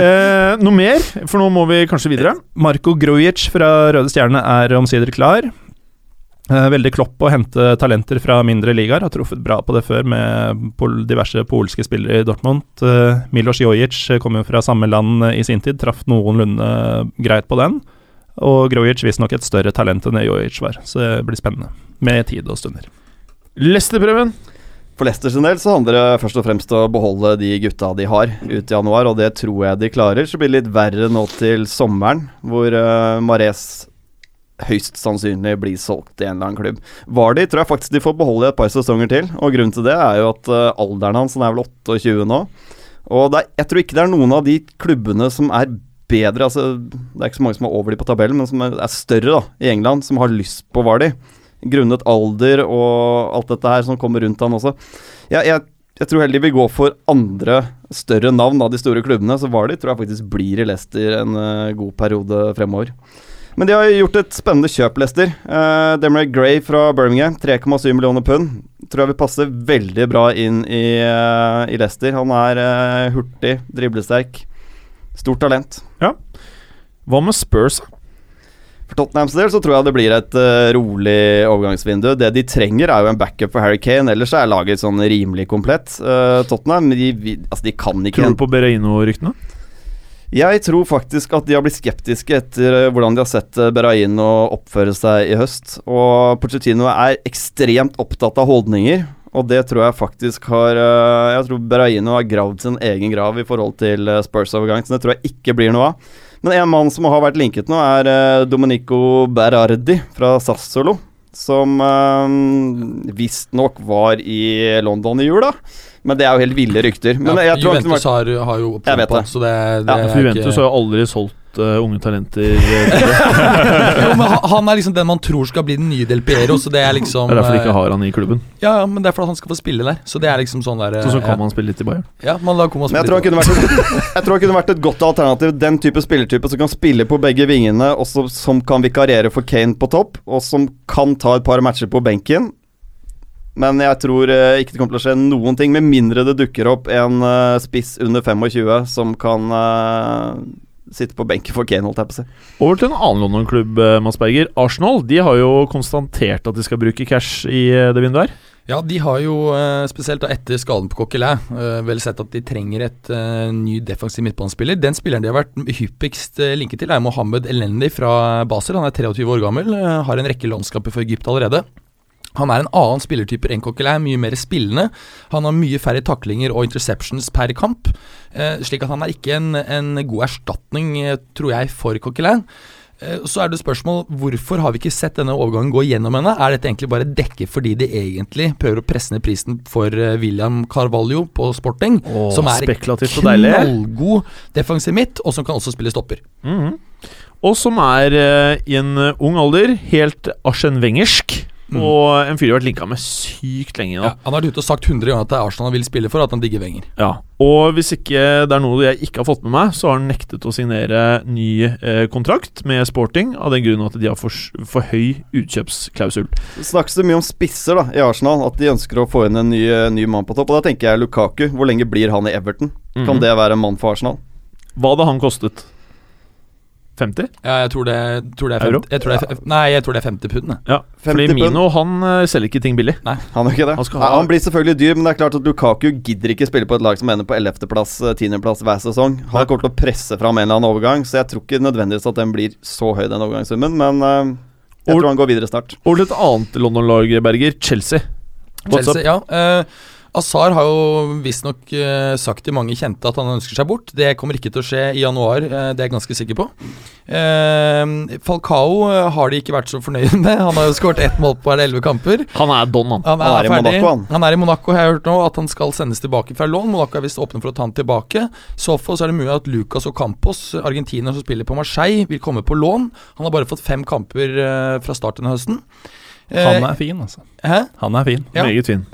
S1: eh, noe mer? For nå må vi kanskje videre.
S2: Marko Grujic fra Røde Stjerne er omsider klar. Eh, veldig klopp å hente talenter fra mindre ligaer. Har truffet bra på det før med pol diverse polske spillere i Dortmund. Eh, Milos Jojic kom jo fra samme land eh, i sin tid, traff noenlunde greit på den. Og Grojic visstnok et større talent enn Jojic var, så det blir spennende. Med tid og stunder.
S1: Leicester-prøven.
S3: For Leicester sin del så handler det først og fremst å beholde de gutta de har ut i januar, og det tror jeg de klarer. Så blir det litt verre nå til sommeren, hvor uh, Mares høyst sannsynlig blir solgt til en eller annen klubb. Vardy tror jeg faktisk de får beholde i et par sesonger til, og grunnen til det er jo at uh, alderen hans, han er vel 28 nå, og er, jeg tror ikke det er noen av de klubbene som er bedre altså, Det er ikke så mange som er over de på tabellen, men som er, er større da, i England, som har lyst på Vardy. Grunnet alder og alt dette her som kommer rundt han også. Jeg, jeg, jeg tror heller de vil gå for andre større navn av de store klubbene, så Vardy tror jeg faktisk blir i Leicester en uh, god periode fremover. Men de har gjort et spennende kjøp, Leicester. Uh, Demeray Gray fra Birmingham, 3,7 millioner pund. Tror jeg vil passe veldig bra inn i, uh, i Leicester. Han er uh, hurtig, driblesterk. Stort talent.
S1: Hva med Spurs?
S3: For Tottenhams del så tror jeg det blir et uh, rolig overgangsvindu. Det de trenger, er jo en backup for Harry Kane. Ellers er laget sånn rimelig komplett. Uh, Tottenham de, vi- altså de kan ikke
S1: Tror du på Bereino-ryktene?
S3: Jeg tror faktisk at de har blitt skeptiske etter eh, hvordan de har sett Beraino oppføre seg i høst. Og Pochettino er ekstremt opptatt av holdninger, og det tror jeg faktisk har Jeg tror Beraino har gravd sin egen grav i forhold til Spurs-overgang, så det tror jeg ikke blir noe av. Men en mann som har vært linket nå, er eh, Domenico Berardi fra Sassolo. Som uh, visstnok var i London i jula. Men det er jo helt ville rykter. Men
S4: ja,
S3: jeg tror
S4: Juventus har, har jo opptatt på,
S3: det.
S4: så det, det
S3: Ja,
S4: er
S1: For Juventus
S4: ikke-
S1: har jo aldri solgt uh, unge talenter. eh,
S4: jo, men han- er liksom den man tror skal bli den nye Del Piero, så det er liksom
S1: Det er derfor de
S4: eh,
S1: ikke har han i klubben.
S4: Ja, ja, men det er fordi han skal få spille der. Så det er liksom sånn der eh,
S1: Så så kan
S4: ja.
S1: man spille litt i Bayern.
S4: Ja, man da kommer man
S3: Men jeg tror, han kunne vært jeg tror han kunne vært et godt alternativ. Den type spillertype som kan spille på begge vingene, og som kan vikariere for Kane på topp, og som kan ta et par matcher på benken. Men jeg tror eh, ikke det kommer til å skje noen ting, med mindre det dukker opp en eh, spiss under 25 som kan eh, sitte på benken for Kane, holdt jeg på å si.
S1: Over til en annen London-klubb, eh, Mads Berger. Arsenal de har jo konstatert at de skal bruke cash i eh, det vinduet her.
S4: Ja, de har jo, eh, spesielt da etter skaden på Coquelin, eh, vel sett at de trenger et eh, ny defensiv midtbanespiller. Den spilleren de har vært hyppigst eh, linket til, er Mohammed Elendi fra Basel. Han er 23 år gammel, eh, har en rekke landskamper for Egypt allerede. Han er en annen spillertype enn Coquelin, mye mer spillende. Han har mye færre taklinger og interceptions per kamp, eh, slik at han er ikke en, en god erstatning, eh, tror jeg, for Coquelin. Eh, Så er det spørsmål hvorfor har vi ikke sett denne overgangen gå gjennom henne? Er dette egentlig bare dekke fordi de egentlig prøver å presse ned prisen for William Carvalho på Sporting?
S1: Åh,
S4: som er knallgod defensiv midt, og som kan også spille stopper.
S1: Mhm. Og som er i en ung alder helt Arsen Wengersk.
S4: Mm.
S1: Og en fyr de har vært linka med sykt lenge nå.
S4: Ja, han har vært ute og sagt 100 ganger at det er Arsenal han vil spille for, at han digger Wenger.
S1: Ja, og hvis ikke det er noe jeg ikke har fått med meg, så har han nektet å signere ny eh, kontrakt med Sporting av den grunn at de har for, for høy utkjøpsklausul.
S3: Det snakkes det mye om spisser da i Arsenal, at de ønsker å få inn en ny, ny mann på topp. Og Da tenker jeg Lukaku. Hvor lenge blir han i Everton? Kan
S1: Mhm.
S3: det være en mann for Arsenal?
S1: Hva hadde han kostet? 50?
S4: Ja, jeg tror det, tror det er 50, jeg tror det er, ja. Nei, jeg tror det er 50 pund.
S1: Ja, fordi Mino han eh, selger ikke ting billig.
S3: Han gjør ikke det.
S1: Han skal
S3: Nei, han blir selvfølgelig dyr, men det er klart at Lukaku gidder ikke spille på et lag som ender på 11.-plass, 10.-plass hver sesong. Han kommer til å presse fram en eller annen overgang, så jeg tror ikke nødvendigvis at den blir så høy, den overgangssummen. Men uh, jeg
S1: Og-
S3: tror han går videre snart.
S1: Over til et annet London-lag, Berger. Chelsea. What's
S4: Chelsea, ja. Eh, Azar har jo visstnok uh, sagt til mange kjente at han ønsker seg bort. Det kommer ikke til å skje i januar, eh, det er jeg ganske sikker på. Eh, Falcao har de ikke vært så fornøyd med. Han har jo skåret ett mål på hver elleve kamper.
S1: Han er don, han.
S4: Han er,
S3: Han er i
S4: ferdig.
S3: Monaco, han.
S4: han er i Monaco, har jeg hørt nå, at han skal sendes tilbake fra lån. Monaco er visst åpne for å ta han tilbake. Så for så er det mulig at Lucas Ocampos, argentiner som spiller på Marseille, vil komme på lån. Han har bare fått fem kamper eh, fra start denne høsten. Eh,
S2: Han er fin, altså.
S4: Hæ?
S2: Han er fin.
S4: Ja.
S1: Meget fin.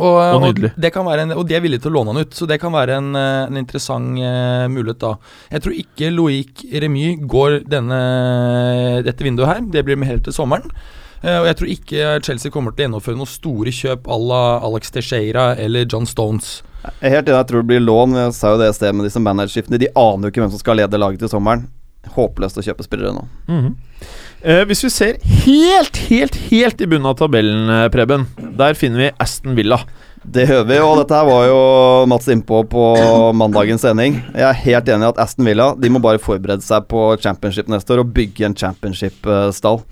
S4: Og,
S1: Og
S4: og, det kan være en, og de er villige til å låne han ut, så det kan være en, eh, en interessant uh, mulighet da. Jeg tror ikke Loic Remy går denne, dette vinduet her. Det blir med helt til sommeren. Uh, og jeg tror ikke Chelsea kommer til å gjennomføre noen store kjøp à la Alex Teixeira eller John Stones.
S3: Jeg er helt enig, jeg tror det blir lån. Jeg sa jo det i sted med disse managerskiftene. De aner jo ikke hvem som skal lede laget til sommeren. Håpløst å kjøpe spillere nå.
S1: Mhm. eh, hvis vi ser helt, helt, helt i bunnen av tabellen, eh, Preben, der finner vi Aston Villa.
S3: Det gjør vi, og dette her var jo Mats innpå på mandagens sending. Jeg er helt enig i at Aston Villa De må bare forberede seg på championship neste år og bygge en championship-stall.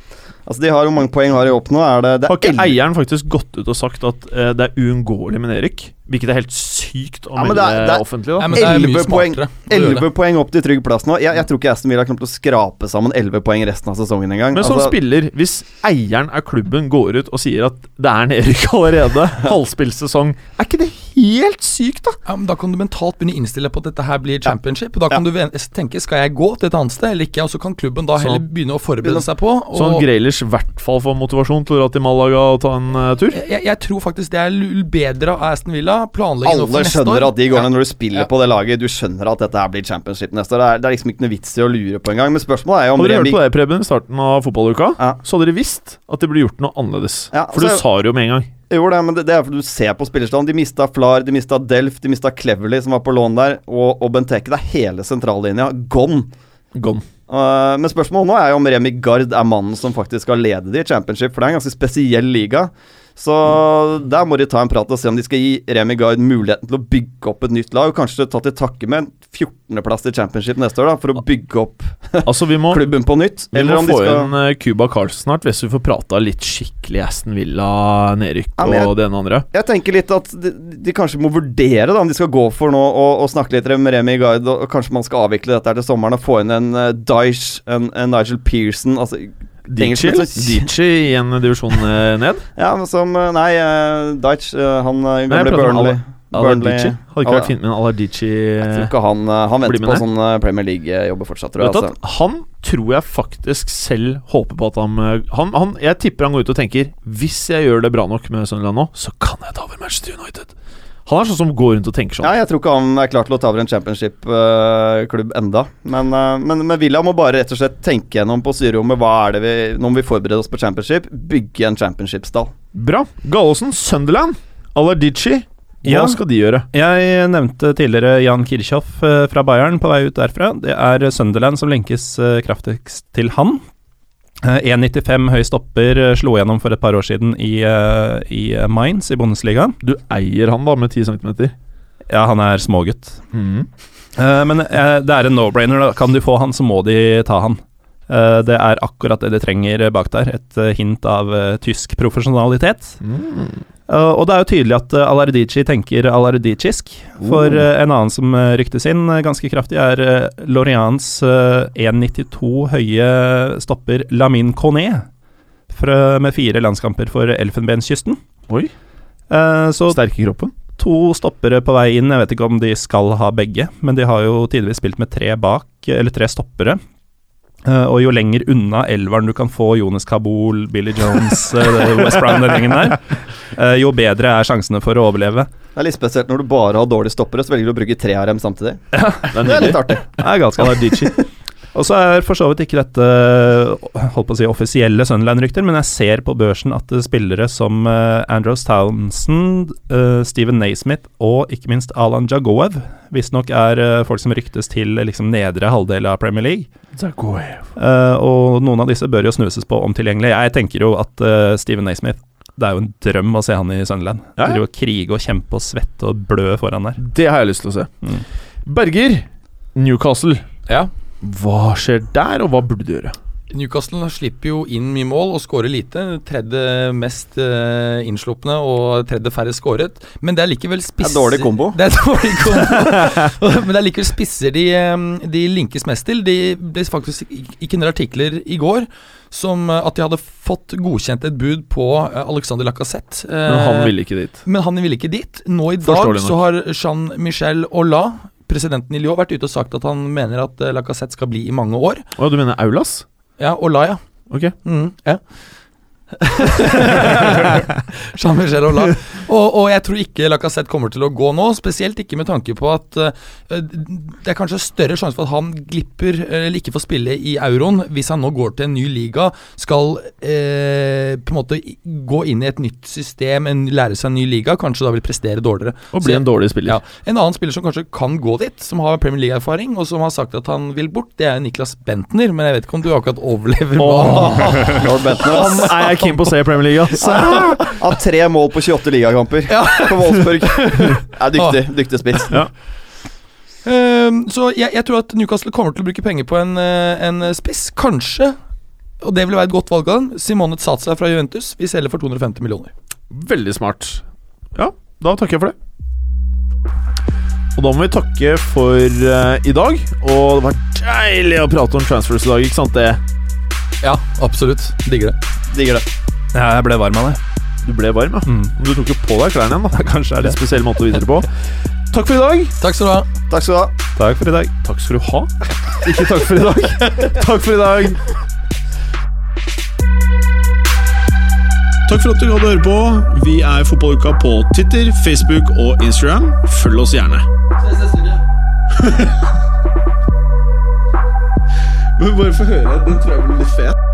S3: Altså De har jo mange poeng har de opp nå. Er det, det
S1: Har ikke eieren faktisk gått ut og sagt at eh, det er uunngåelig med Erik? Hvilket er helt sykt å
S3: Ja,
S1: melde
S3: det det er-
S1: offentlig, da.
S4: Ja,
S3: 11 poeng.
S4: smartere. å gjøre det.
S3: 11 poeng opp til trygg plass nå. Jeg, jeg tror ikke Aston Villa kommer til å skrape sammen 11 poeng resten av sesongen engang.
S1: Men som
S3: Altså,
S1: spiller, hvis eieren av klubben går ut og sier at det er nedrykk allerede, halvspilt sesong, er ikke det helt sykt, da?
S4: Ja, men Da kan du mentalt begynne å innstille på at dette her blir championship. Og Da kan du tenke skal jeg gå til et annet sted eller ikke, og så kan klubben da
S1: Så-
S4: heller begynne å forberede seg på. Og
S1: Sånn Greilish i hvert fall får motivasjon til å dra til Malaga og ta en uh, tur.
S4: jeg, jeg tror faktisk det er bedre av Aston Villa. Nå for
S3: alle
S4: neste
S3: skjønner
S4: år.
S3: at de går ned når du spiller
S4: Ja.
S3: på det laget. Du skjønner at dette her blir championship neste år. Det er, det er liksom ikke noe vits i å lure på engang. Men spørsmålet er jo om
S1: Hadde dere hørt på det, Preben, i starten av fotballuka,
S3: Ja.
S1: så hadde dere visst at det ble gjort noe annerledes.
S3: Ja,
S1: For du
S3: altså-
S1: sa det jo med en gang.
S3: Jo, det, men det, det er fordi du ser på spillerstanden. De mista Flar, de mista Delf, de mista Cleverly, som var på lån der, og, og Benteke. Det er hele sentrallinja gone.
S1: Gone.
S3: Uh, men spørsmålet nå er jo om Remi Gard er mannen som faktisk skal lede de i championship, for det er en ganske spesiell liga. Så der må de ta en prat og se om de skal gi Remi Gard muligheten til å bygge opp et nytt lag, og kanskje ta til takke med en 14.-plass i championship neste år, da, for å bygge opp
S1: Altså, vi må,
S3: klubben på nytt.
S1: vi
S3: Eller
S1: må
S3: om de
S1: få
S3: skal
S1: inn eh, Cuba Carlsen snart, hvis vi får prata litt skikkelig Aston Villa, nedrykk
S3: Ja,
S1: og det ene og andre.
S3: Jeg tenker litt at de, de kanskje må vurdere da om de skal gå for nå og, og snakke litt med Remi Gard, og, kanskje man skal avvikle dette her til sommeren og få inn en uh, Dyche, en, en Nigel Pearson altså, Engelskmenn
S1: i en divisjon eh, ned.
S3: Ja, som eh, Nei, eh, han uh, gamle Burnley. Burnley.
S1: Hadde ikke vært fint med en Alardici
S3: Jeg tror ikke han Han venter på sånn Premier League-jobber fortsatt, tror jeg. Altså.
S1: Han tror jeg faktisk selv håper på at han, han, han Jeg tipper han går ut og tenker Hvis jeg gjør det bra nok med Sunderland nå, så kan jeg ta over Manchester United. Han er sånn som går rundt og tenker sånn.
S3: Ja, jeg tror ikke han er klar til å ta over en championship-klubb enda. Men, eh, men, men Villa må bare rett og slett tenke gjennom på styrerommet hva er det vi Når vi forbereder oss på championship, bygge en championship-stall.
S1: Bra. Gallosen, Sunderland, Alardici. Hva
S2: Ja.
S1: skal de gjøre?
S2: Jeg nevnte tidligere Jan Kirchhoff eh, fra Bayern på vei ut derfra. Det er Sunderland som lenkes eh, kraftigst til han. Eh, 1,95 høy stopper eh, slo gjennom for et par år siden i, eh, i Mainz i Bundesliga.
S1: Du eier han da med 10 cm.
S2: Ja, han er smågutt.
S1: Mm.
S2: Men det er en no-brainer. Kan du få han, så må de ta han. Det er akkurat det de trenger bak der. Et hint av tysk profesjonalitet.
S1: Mm.
S2: Eh, og det er jo tydelig at uh, Alardici tenker alardicisk. For
S1: Oh.
S2: eh, en annen som eh, ryktes inn eh, ganske kraftig, er Lorians eh, 1,92 høye stopper Lamin. Fra, med fire landskamper for Elfenbenskysten.
S1: Oi.
S2: Eh, så
S1: Sterke i kroppen.
S2: to stoppere på vei inn. Jeg vet ikke om de skal ha begge, men de har jo tidligvis spilt med tre bak, eller tre stoppere. Eh, og jo lenger unna elveren du kan få Jonas Kabul, Billy Jones, uh, West Brown, den gjengen der, uh, jo bedre er sjansene for å overleve.
S3: Det er litt spesielt når du bare har dårlige stoppere, så velger du å bruke tre av dem samtidig.
S1: Det er
S3: Det er litt artig.
S2: Det er ganske. Og så er for så vidt ikke dette holdt på å si offisielle Sunderland-rykter, men jeg ser på børsen at spillere som uh, Andros Townsend, eh, Steven Naismith og ikke minst Alan Jagoev visstnok er eh, folk som ryktes til eh, liksom nedre halvdel av Premier League. Jagoev. og noen av disse bør jo snuses på om tilgjengelig. Jeg tenker jo at eh, Steven Naismith det er jo en drøm å se han i Sunderland.
S1: Ja, ja.
S2: Krige og kjempe og svette og blø foran der.
S1: Det har jeg lyst til å se.
S2: Mm.
S1: Berger, Newcastle.
S4: Ja.
S1: Hva skjer der, og hva burde du gjøre?
S4: Newcastle slipper jo inn mye mål og skårer lite. Tredje mest uh, innslupne og tredje færre skåret. Men det er likevel spisser Det
S3: er dårlig kombo.
S4: Det er dårlig kombo. Men det er likevel spisser de, eh, de linkes mest til. De ble faktisk ikke noen artikler i går som eh, at de hadde fått godkjent et bud på eh, Alexander Lacassette. Eh,
S1: Men han ville ikke dit.
S4: men han ville ikke dit. Nå i dag så har Jean-Michel Aulas, presidenten i Lyon, vært ute og sagt at han mener at eh, Lacassette skal bli i mange år.
S1: Å, du mener Aulas?
S4: Ja, Olaya.
S1: Ok.
S4: Mm, ja. Jean-Michel Aulas. Og, og jeg tror ikke Lacassette kommer til å gå nå, spesielt ikke med tanke på at uh, det er kanskje større sjanse for at han glipper eller ikke får spille i euroen hvis han nå går til en ny liga, skal uh, på en måte gå inn i et nytt system, en, lære seg en ny liga, kanskje da vil prestere dårligere.
S1: Og bli en dårlig spiller.
S4: Ja. En annen spiller som kanskje kan gå dit, som har Premier League-erfaring, og som har sagt at han vil bort, det er Niklas Bentner. Men jeg vet ikke om du akkurat overlever
S1: Oh.
S3: Lord Bentner ass.
S1: jeg keen på å se Premier League, Altså.
S3: har tre mål på 28 ligakamper for Wolfsburg. Er dyktig, dyktig spiss.
S4: Ehm, så jeg, jeg tror at Newcastle kommer til å bruke penger på en, eh, en spiss. Kanskje, og det vil være et godt valg av den, Simone Tsatsa fra Juventus. Vi selger for 250 millioner.
S1: Veldig smart. Ja, da takker jeg for det. Og da må vi takke for uh, i dag. Og det var deilig å prate om transfers i dag, ikke sant det?
S4: Ja, absolutt. Digger det.
S3: Digger det.
S2: Ja, jeg ble varm av det.
S1: Du ble varm, ja.
S2: Mm.
S1: Du tok jo på deg klærne igjen, da.
S2: Kanskje
S1: er
S2: Det
S1: en spesiell måte å vise det på. Takk for i dag.
S4: Takk skal du ha.
S3: Takk skal du ha.
S2: Takk for i dag.
S1: Takk skal du ha. Ikke takk for i dag. Takk for i dag.
S5: Takk for at du gadd å høre på. Vi er Fotballuka på Twitter, Facebook og Instagram. Følg oss gjerne. Men bare få høre. Den tror jeg blir litt fet.